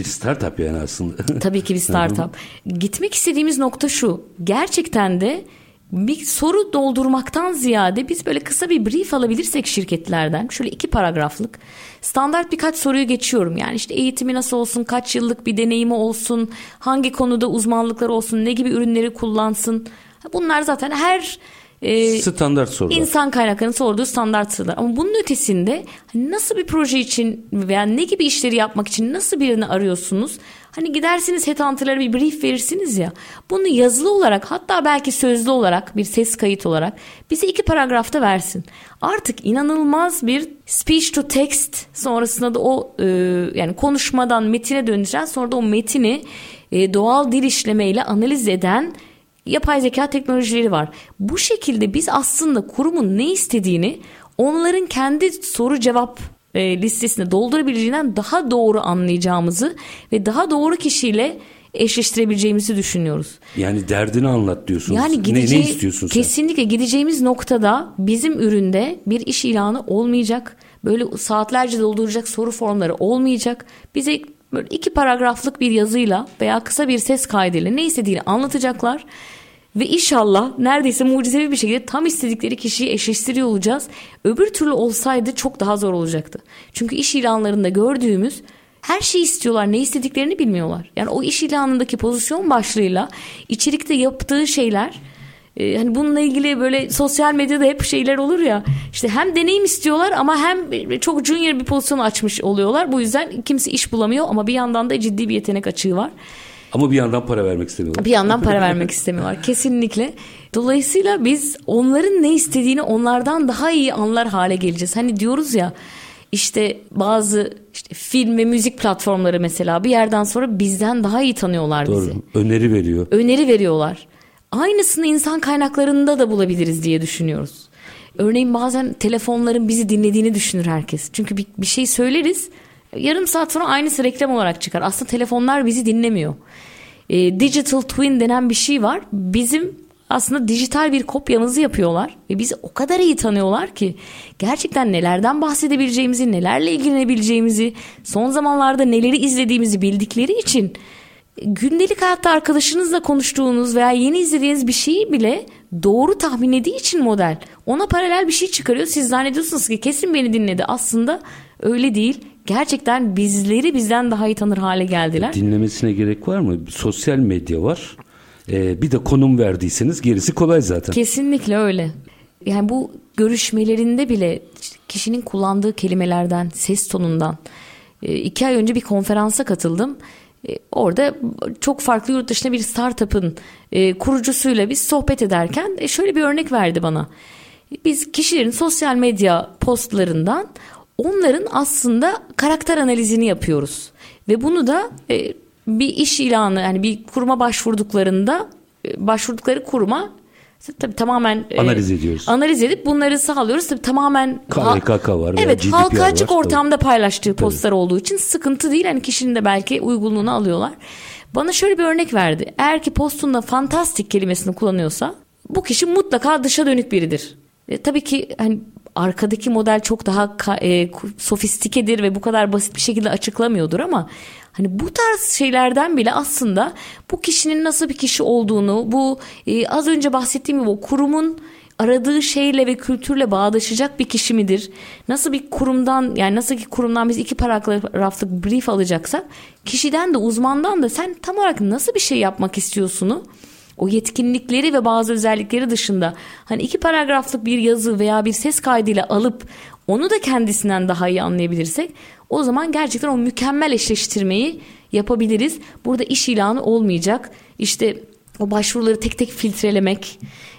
Bir startup yani aslında. [LAUGHS] Tabii ki bir startup. Gitmek istediğimiz nokta şu. Gerçekten de bir soru doldurmaktan ziyade biz böyle kısa bir brief alabilirsek şirketlerden şöyle iki paragraflık standart birkaç soruyu geçiyorum yani işte eğitimi nasıl olsun kaç yıllık bir deneyimi olsun hangi konuda uzmanlıkları olsun ne gibi ürünleri kullansın bunlar zaten her e, standart sorular. İnsan kaynaklarının sorduğu standart sorular. Ama bunun ötesinde hani nasıl bir proje için veya ne gibi işleri yapmak için nasıl birini arıyorsunuz? Hani gidersiniz headhunter'lara bir brief verirsiniz ya. Bunu yazılı olarak hatta belki sözlü olarak bir ses kayıt olarak bize iki paragrafta versin. Artık inanılmaz bir speech to text sonrasında da o e, yani konuşmadan metine döneceğiz. Sonra da o metini e, doğal dil işlemeyle analiz eden yapay zeka teknolojileri var. Bu şekilde biz aslında kurumun ne istediğini onların kendi soru cevap e, listesine doldurabileceğinden daha doğru anlayacağımızı ve daha doğru kişiyle eşleştirebileceğimizi düşünüyoruz. Yani derdini anlat diyorsunuz. Yani gideceği, ne, ne istiyorsun sen? Kesinlikle gideceğimiz noktada bizim üründe bir iş ilanı olmayacak. Böyle saatlerce dolduracak soru formları olmayacak. Bize böyle iki paragraflık bir yazıyla veya kısa bir ses kaydıyla ne istediğini anlatacaklar. Ve inşallah neredeyse mucizevi bir şekilde tam istedikleri kişiyi eşleştiriyor olacağız. Öbür türlü olsaydı çok daha zor olacaktı. Çünkü iş ilanlarında gördüğümüz her şeyi istiyorlar. Ne istediklerini bilmiyorlar. Yani o iş ilanındaki pozisyon başlığıyla içerikte yaptığı şeyler e, hani bununla ilgili böyle sosyal medyada hep şeyler olur ya işte hem deneyim istiyorlar ama hem çok junior bir pozisyon açmış oluyorlar. Bu yüzden kimse iş bulamıyor ama bir yandan da ciddi bir yetenek açığı var. Ama bir yandan para vermek istemiyorlar. Bir yandan para vermek istemiyorlar [LAUGHS] kesinlikle. Dolayısıyla biz onların ne istediğini onlardan daha iyi anlar hale geleceğiz. Hani diyoruz ya İşte bazı işte film ve müzik platformları mesela bir yerden sonra bizden daha iyi tanıyorlar Doğru. bizi. Öneri veriyor. Öneri veriyorlar. Aynısını insan kaynaklarında da bulabiliriz diye düşünüyoruz. Örneğin bazen telefonların bizi dinlediğini düşünür herkes. Çünkü bir, bir şey söyleriz yarım saat sonra aynısı reklam olarak çıkar. Aslında telefonlar bizi dinlemiyor. E, digital twin denen bir şey var. Bizim aslında dijital bir kopyamızı yapıyorlar ve bizi o kadar iyi tanıyorlar ki gerçekten nelerden bahsedebileceğimizi, nelerle ilgilenebileceğimizi, son zamanlarda neleri izlediğimizi bildikleri için gündelik hayatta arkadaşınızla konuştuğunuz veya yeni izlediğiniz bir şeyi bile doğru tahmin ettiği için model ona paralel bir şey çıkarıyor. Siz zannediyorsunuz ki kesin beni dinledi. Aslında öyle değil. Gerçekten bizleri bizden daha iyi tanır hale geldiler. Dinlemesine gerek var mı? Sosyal medya var. Ee, bir de konum verdiyseniz gerisi kolay zaten. Kesinlikle öyle. Yani bu görüşmelerinde bile kişinin kullandığı kelimelerden, ses tonundan. E, iki ay önce bir konferansa katıldım. E, orada çok farklı yurt dışında bir startup'ın e, kurucusuyla biz sohbet ederken şöyle bir örnek verdi bana. Biz kişilerin sosyal medya postlarından onların aslında karakter analizini yapıyoruz. Ve bunu da bir iş ilanı yani bir kuruma başvurduklarında başvurdukları kuruma tabii tamamen analiz ediyoruz. Analiz edip bunları sağlıyoruz. Tabii tamamen KVKK var. Evet, halka açık var, ortamda tabii. paylaştığı postlar olduğu için sıkıntı değil. Hani kişinin de belki uygunluğunu alıyorlar. Bana şöyle bir örnek verdi. Eğer ki postunda fantastik kelimesini kullanıyorsa bu kişi mutlaka dışa dönük biridir. E, tabii ki hani arkadaki model çok daha e, sofistikedir ve bu kadar basit bir şekilde açıklamıyordur ama hani bu tarz şeylerden bile aslında bu kişinin nasıl bir kişi olduğunu, bu e, az önce bahsettiğim gibi o kurumun aradığı şeyle ve kültürle bağdaşacak bir kişi midir? Nasıl bir kurumdan yani nasıl ki kurumdan biz iki paragraflık brief alacaksak kişiden de uzmandan da sen tam olarak nasıl bir şey yapmak istiyorsunu o yetkinlikleri ve bazı özellikleri dışında hani iki paragraflık bir yazı veya bir ses kaydıyla alıp onu da kendisinden daha iyi anlayabilirsek o zaman gerçekten o mükemmel eşleştirmeyi yapabiliriz. Burada iş ilanı olmayacak. İşte o başvuruları tek tek filtrelemek,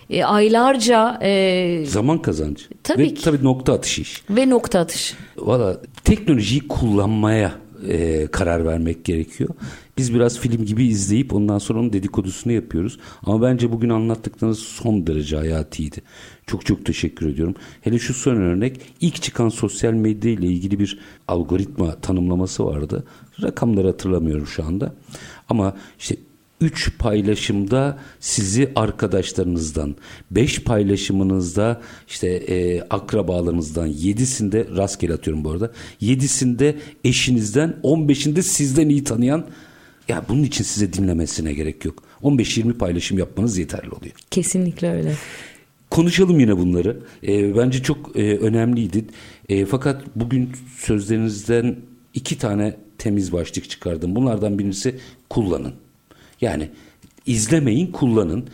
e, aylarca e, zaman kazancı. Tabii ve, ki. Tabii nokta atışı iş. Ve nokta atışı. Valla teknolojiyi kullanmaya e, karar vermek gerekiyor. Biz biraz film gibi izleyip ondan sonra onun dedikodusunu yapıyoruz. Ama bence bugün anlattıklarınız son derece hayatiydi. Çok çok teşekkür ediyorum. Hele şu son örnek ilk çıkan sosyal medya ile ilgili bir algoritma tanımlaması vardı. Rakamları hatırlamıyorum şu anda. Ama işte 3 paylaşımda sizi arkadaşlarınızdan, 5 paylaşımınızda işte e, akrabalarınızdan, 7'sinde rastgele atıyorum bu arada. 7'sinde eşinizden, 15'inde sizden iyi tanıyan ya bunun için size dinlemesine gerek yok. 15-20 paylaşım yapmanız yeterli oluyor. Kesinlikle öyle. Konuşalım yine bunları. E, bence çok e, önemliydi. E, fakat bugün sözlerinizden iki tane temiz başlık çıkardım. Bunlardan birincisi kullanın. Yani izlemeyin, kullanın.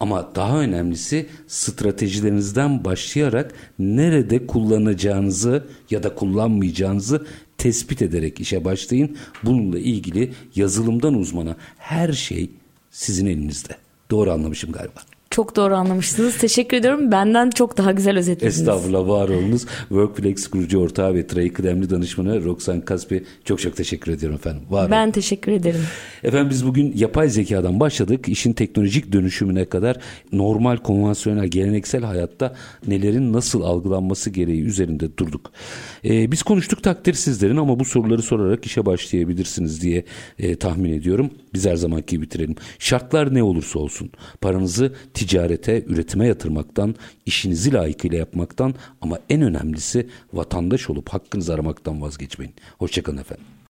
Ama daha önemlisi stratejilerinizden başlayarak nerede kullanacağınızı ya da kullanmayacağınızı tespit ederek işe başlayın. Bununla ilgili yazılımdan uzmana her şey sizin elinizde. Doğru anlamışım galiba. Çok doğru anlamışsınız. Teşekkür ediyorum. Benden çok daha güzel özetlediniz. Estağfurullah var olunuz. Workflex kurucu ortağı ve TRAI kıdemli danışmanı Roxan Kaspi çok çok teşekkür ediyorum efendim. Var ben olun. teşekkür ederim. Efendim biz bugün yapay zekadan başladık. İşin teknolojik dönüşümüne kadar normal, konvansiyonel, geleneksel hayatta nelerin nasıl algılanması gereği üzerinde durduk. Ee, biz konuştuk takdir sizlerin ama bu soruları sorarak işe başlayabilirsiniz diye e, tahmin ediyorum. Biz her zamanki bitirelim. Şartlar ne olursa olsun paranızı ticarete, üretime yatırmaktan, işinizi layıkıyla yapmaktan ama en önemlisi vatandaş olup hakkınızı aramaktan vazgeçmeyin. Hoşçakalın efendim.